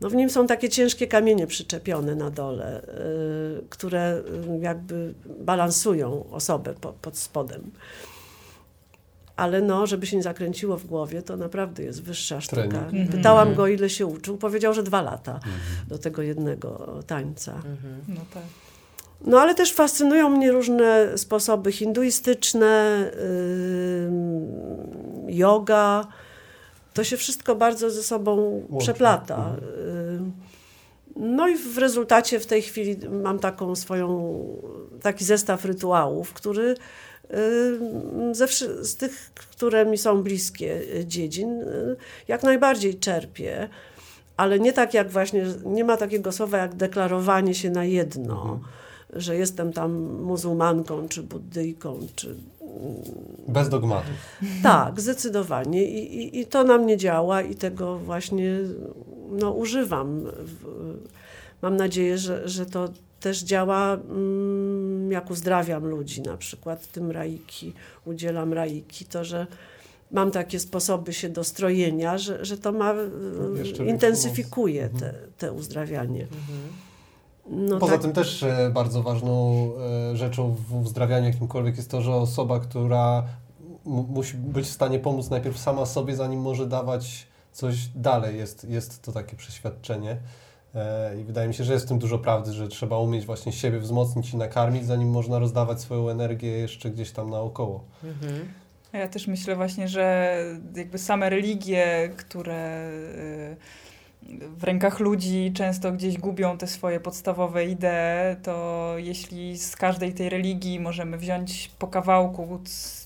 No w nim są takie ciężkie kamienie przyczepione na dole, które jakby balansują osobę po, pod spodem. Ale no, żeby się nie zakręciło w głowie, to naprawdę jest wyższa sztuka. Mhm. Pytałam go, ile się uczył. Powiedział, że dwa lata mhm. do tego jednego tańca. Mhm. No tak. No ale też fascynują mnie różne sposoby hinduistyczne, yy, yoga. To się wszystko bardzo ze sobą Łącznie. przeplata. Mhm. No i w rezultacie w tej chwili mam taką swoją, taki zestaw rytuałów, który ze, z tych, które mi są bliskie dziedzin, jak najbardziej czerpię, ale nie tak jak właśnie, nie ma takiego słowa jak deklarowanie się na jedno. Mhm że jestem tam muzułmanką, czy buddyjką, czy... Bez dogmatów. Tak, zdecydowanie. I, i, i to na mnie działa i tego właśnie no, używam. Mam nadzieję, że, że to też działa, mm, jak uzdrawiam ludzi, na przykład tym raiki, udzielam raiki, to, że mam takie sposoby się dostrojenia, że, że to ma, intensyfikuje te, te uzdrawianie. Mhm. No Poza tak. tym też e, bardzo ważną e, rzeczą w uzdrawianiu jakimkolwiek jest to, że osoba, która musi być w stanie pomóc najpierw sama sobie, zanim może dawać coś dalej. Jest, jest to takie przeświadczenie. E, I wydaje mi się, że jest w tym dużo prawdy, że trzeba umieć właśnie siebie wzmocnić i nakarmić, zanim można rozdawać swoją energię jeszcze gdzieś tam naokoło. Mhm. Ja też myślę właśnie, że jakby same religie, które y, w rękach ludzi często gdzieś gubią te swoje podstawowe idee, to jeśli z każdej tej religii możemy wziąć po kawałku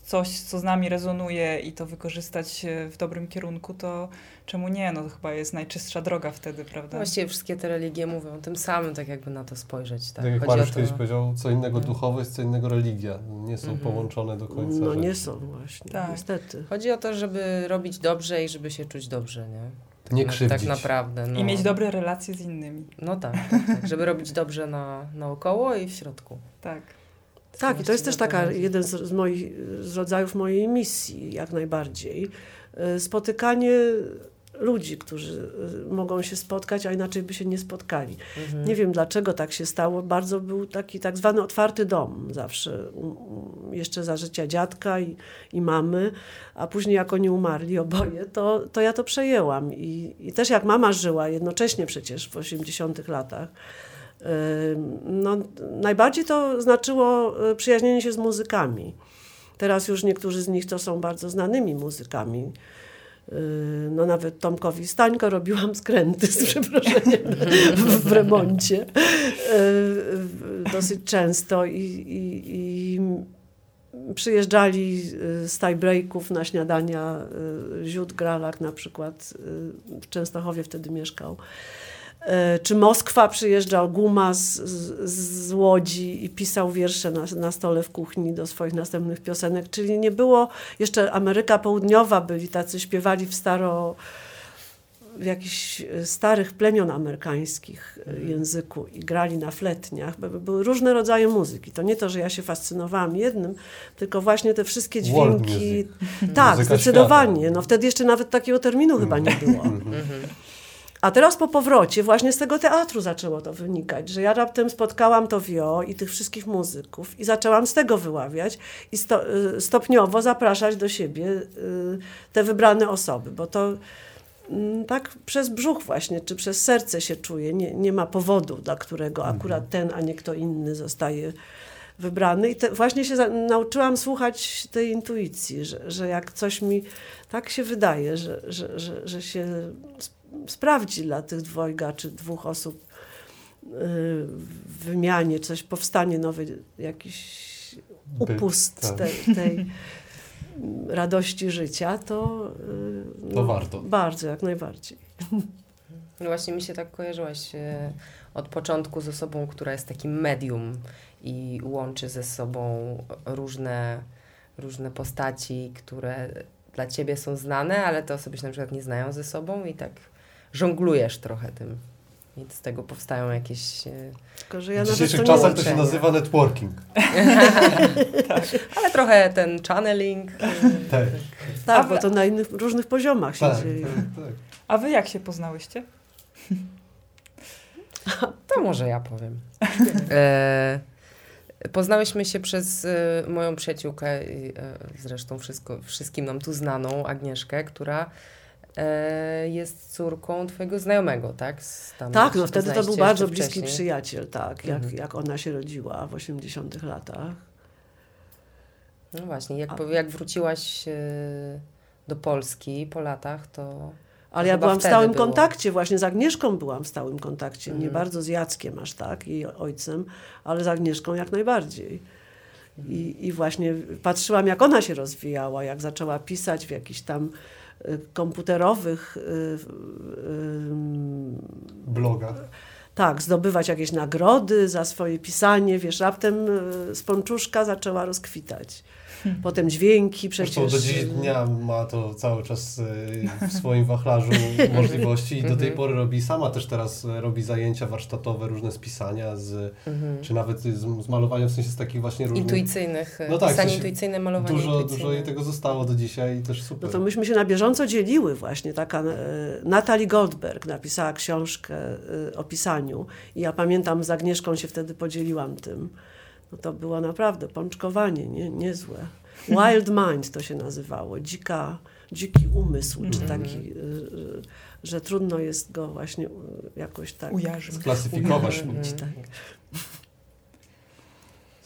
coś, co z nami rezonuje i to wykorzystać e, w dobrym kierunku, to czemu nie? No to chyba jest najczystsza droga wtedy, prawda? Właściwie wszystkie te religie mówią o tym samym, tak jakby na to spojrzeć. Tak, tak jak Mariusz kiedyś powiedział, co innego no. duchowość, co innego religia. Nie są mhm. połączone do końca. No nie są właśnie, tak. niestety. Chodzi o to, żeby robić dobrze i żeby się czuć dobrze, nie? Tak, nie krzywdzić. Tak naprawdę. No. I mieć dobre relacje z innymi. No tak, (laughs) tak, tak żeby robić dobrze na, naokoło i w środku. Tak. Tak, i to jest też taka jeden z, z, moich, z rodzajów mojej misji, jak najbardziej. E, spotykanie ludzi, którzy e, mogą się spotkać, a inaczej by się nie spotkali. Mhm. Nie wiem dlaczego tak się stało. Bardzo był taki tak zwany otwarty dom zawsze. Jeszcze za życia dziadka i, i mamy, a później jak oni umarli oboje, to, to ja to przejęłam. I, I też jak mama żyła jednocześnie przecież w 80 latach, no, najbardziej to znaczyło e, przyjaźnienie się z muzykami. Teraz już niektórzy z nich to są bardzo znanymi muzykami. No nawet Tomkowi Stańko robiłam skręty z przeproszeniem w, remoncie dosyć często i, i, i przyjeżdżali z tiebreaków na śniadania Ziut Gralak na przykład w Częstochowie wtedy mieszkał. E, czy Moskwa przyjeżdżał Guma z, z, z Łodzi i pisał wiersze na, na stole w kuchni do swoich następnych piosenek, czyli nie było, jeszcze Ameryka Południowa byli tacy, śpiewali w staro, w jakichś starych plemion amerykańskich mhm. języku i grali na fletniach. Były różne rodzaje muzyki. To nie to, że ja się fascynowałam jednym, tylko właśnie te wszystkie dźwięki. Tak, Muzyka zdecydowanie. Świata. No wtedy jeszcze nawet takiego terminu chyba nie było. A teraz po powrocie właśnie z tego teatru zaczęło to wynikać, że ja raptem spotkałam to wio i tych wszystkich muzyków i zaczęłam z tego wyławiać i sto, y, stopniowo zapraszać do siebie y, te wybrane osoby, bo to mm, tak przez brzuch właśnie, czy przez serce się czuje. Nie, nie ma powodu, dla którego mhm. akurat ten, a nie kto inny zostaje wybrany. I te, właśnie się za, nauczyłam słuchać tej intuicji, że, że jak coś mi tak się wydaje, że, że, że, że się sprawdzi dla tych dwojga czy dwóch osób y, w wymianie, coś powstanie nowy, jakiś upust tak. tej, tej (laughs) radości życia, to, y, no, to warto. Bardzo, jak najbardziej. No właśnie mi się tak kojarzyłaś y, od początku z osobą, która jest takim medium i łączy ze sobą różne, różne postaci, które dla ciebie są znane, ale te osoby się na przykład nie znają ze sobą i tak żonglujesz trochę tym. I z tego powstają jakieś. E, Tylko, że ja w dzisiejszych czasach to się nazywa networking. (laughs) tak. Ale trochę ten channeling. E, (laughs) tak, tak bo to na innych różnych poziomach się tak, dzieje. Tak, tak. A wy jak się poznałyście? (laughs) To może ja powiem. E, poznałyśmy się przez e, moją przyjaciółkę, e, zresztą wszystko, wszystkim nam tu znaną, Agnieszkę, która jest córką twojego znajomego, tak? Tam tak, no wtedy to był bardzo bliski wcześniej. przyjaciel, tak, jak, mhm. jak ona się rodziła w 80 latach. No właśnie, jak, jak wróciłaś e, do Polski po latach, to... Ale ja byłam w stałym było. kontakcie, właśnie z Agnieszką byłam w stałym kontakcie. Nie mhm. bardzo z Jackiem aż tak, jej ojcem, ale z Agnieszką jak najbardziej. I, I właśnie patrzyłam, jak ona się rozwijała, jak zaczęła pisać w jakiś tam komputerowych y, y, blogach. Tak, zdobywać jakieś nagrody za swoje pisanie. Wiesz, raptem y, spączuszka zaczęła rozkwitać. Potem dźwięki przecież. Zresztą do dziś dnia ma to cały czas w swoim (laughs) wachlarzu możliwości i do tej mhm. pory robi sama też teraz robi zajęcia warsztatowe, różne spisania, z, mhm. czy nawet z, z malowaniem, w sensie z takich właśnie różnych... Intuicyjnych, no tak, pisanie intuicyjne, malowanie Dużo, intuicyjne. dużo jej tego zostało do dzisiaj i też super. No to myśmy się na bieżąco dzieliły właśnie. Taka e, Natalie Goldberg napisała książkę e, o pisaniu i ja pamiętam z Agnieszką się wtedy podzieliłam tym. No to było naprawdę pączkowanie, nie, niezłe. Wild Mind to się nazywało, dzika, dziki umysł, czy Mhm. taki, y, y, że trudno jest go właśnie y, jakoś tak Ujarzmić. Sklasyfikować. ujarzmić, Mhm. tak.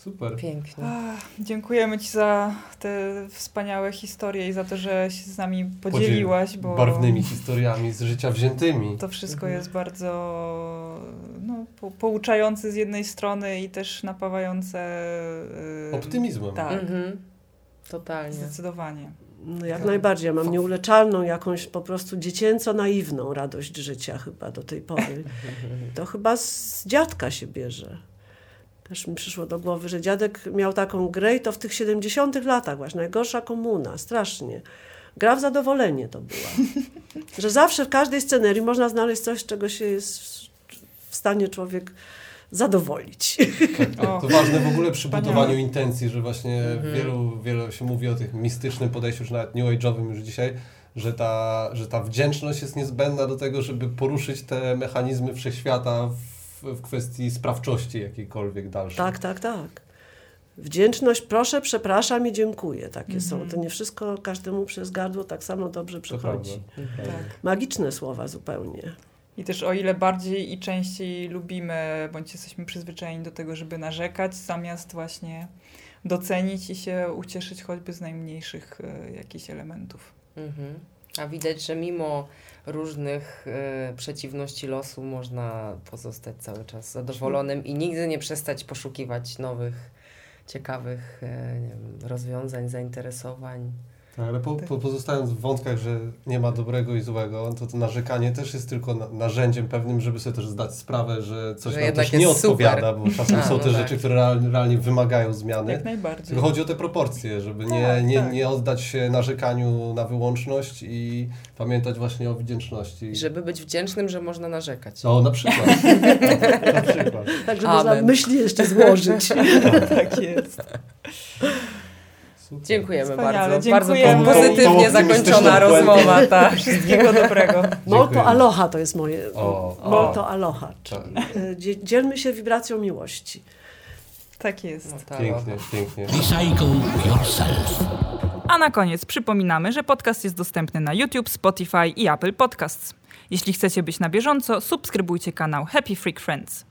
Super. Pięknie. Ach, Dziękujemy Ci za te wspaniałe historie i za to, że się z nami podzieliłaś, bo Barwnymi historiami z życia wziętymi. to wszystko Mhm. jest bardzo no, po, pouczające z jednej strony i też napawające y, Optymizmem. Tak, Mhm. Totalnie. zdecydowanie. No jak Tak. najbardziej. Ja mam nieuleczalną, jakąś po prostu dziecięco naiwną radość życia chyba do tej pory. (laughs) To chyba z dziadka się bierze. Też mi przyszło do głowy, że dziadek miał taką grę i to w tych 70 latach właśnie, najgorsza komuna, strasznie. Gra w zadowolenie to była. (laughs) Że zawsze w każdej scenerii można znaleźć coś, czego się jest w stanie człowiek zadowolić. Tak, tak. To ważne w ogóle przy budowaniu intencji, że właśnie Mhm. wielu, wielu się mówi o tych mistycznym podejściu, już nawet new age'owym już dzisiaj, że ta, że ta wdzięczność jest niezbędna do tego, żeby poruszyć te mechanizmy wszechświata w, w kwestii sprawczości jakiejkolwiek dalszej. Tak, tak, tak. Wdzięczność, proszę, przepraszam i dziękuję. Takie są. Mhm. To nie wszystko każdemu przez gardło tak samo dobrze przechodzi. Mhm. Tak. Magiczne słowa zupełnie. I też o ile bardziej i częściej lubimy, bądź jesteśmy przyzwyczajeni do tego, żeby narzekać, zamiast właśnie docenić i się ucieszyć choćby z najmniejszych e, jakichś elementów. Mhm. A widać, że mimo różnych e, przeciwności losu można pozostać cały czas zadowolonym i nigdy nie przestać poszukiwać nowych, ciekawych nie wiem, rozwiązań, zainteresowań. Tak, ale po, po, pozostając w wątkach, że nie ma dobrego i złego, to to narzekanie też jest tylko na, narzędziem pewnym, żeby sobie też zdać sprawę, że coś Że nam też nie jest super. odpowiada, bo (laughs) czasem A, są no te tak. rzeczy, które realnie, realnie wymagają zmiany. Jak najbardziej. Tylko chodzi o te proporcje, żeby nie, Tak, nie, tak. nie oddać się narzekaniu na wyłączność i pamiętać właśnie o wdzięczności. Żeby być wdzięcznym, że można narzekać. No, na przykład. (laughs) na przykład. Tak, żeby Amen. można myśli jeszcze złożyć. (laughs) tak jest. Super. Dziękujemy Wspaniale, bardzo. dziękujemy. Bardzo pozytywnie optymistyczną zakończona rozmowa. Tak. Wszystkiego dobrego. Molto aloha to jest moje. O, o. Molto aloha. Tak. Czyli dzielmy się wibracją miłości. Tak jest. No, tak. Pięknie, pięknie. Recycle yourself. A na koniec przypominamy, że podcast jest dostępny na YouTube, Spotify i Apple Podcasts. Jeśli chcecie być na bieżąco, subskrybujcie kanał Happy Freak Friends.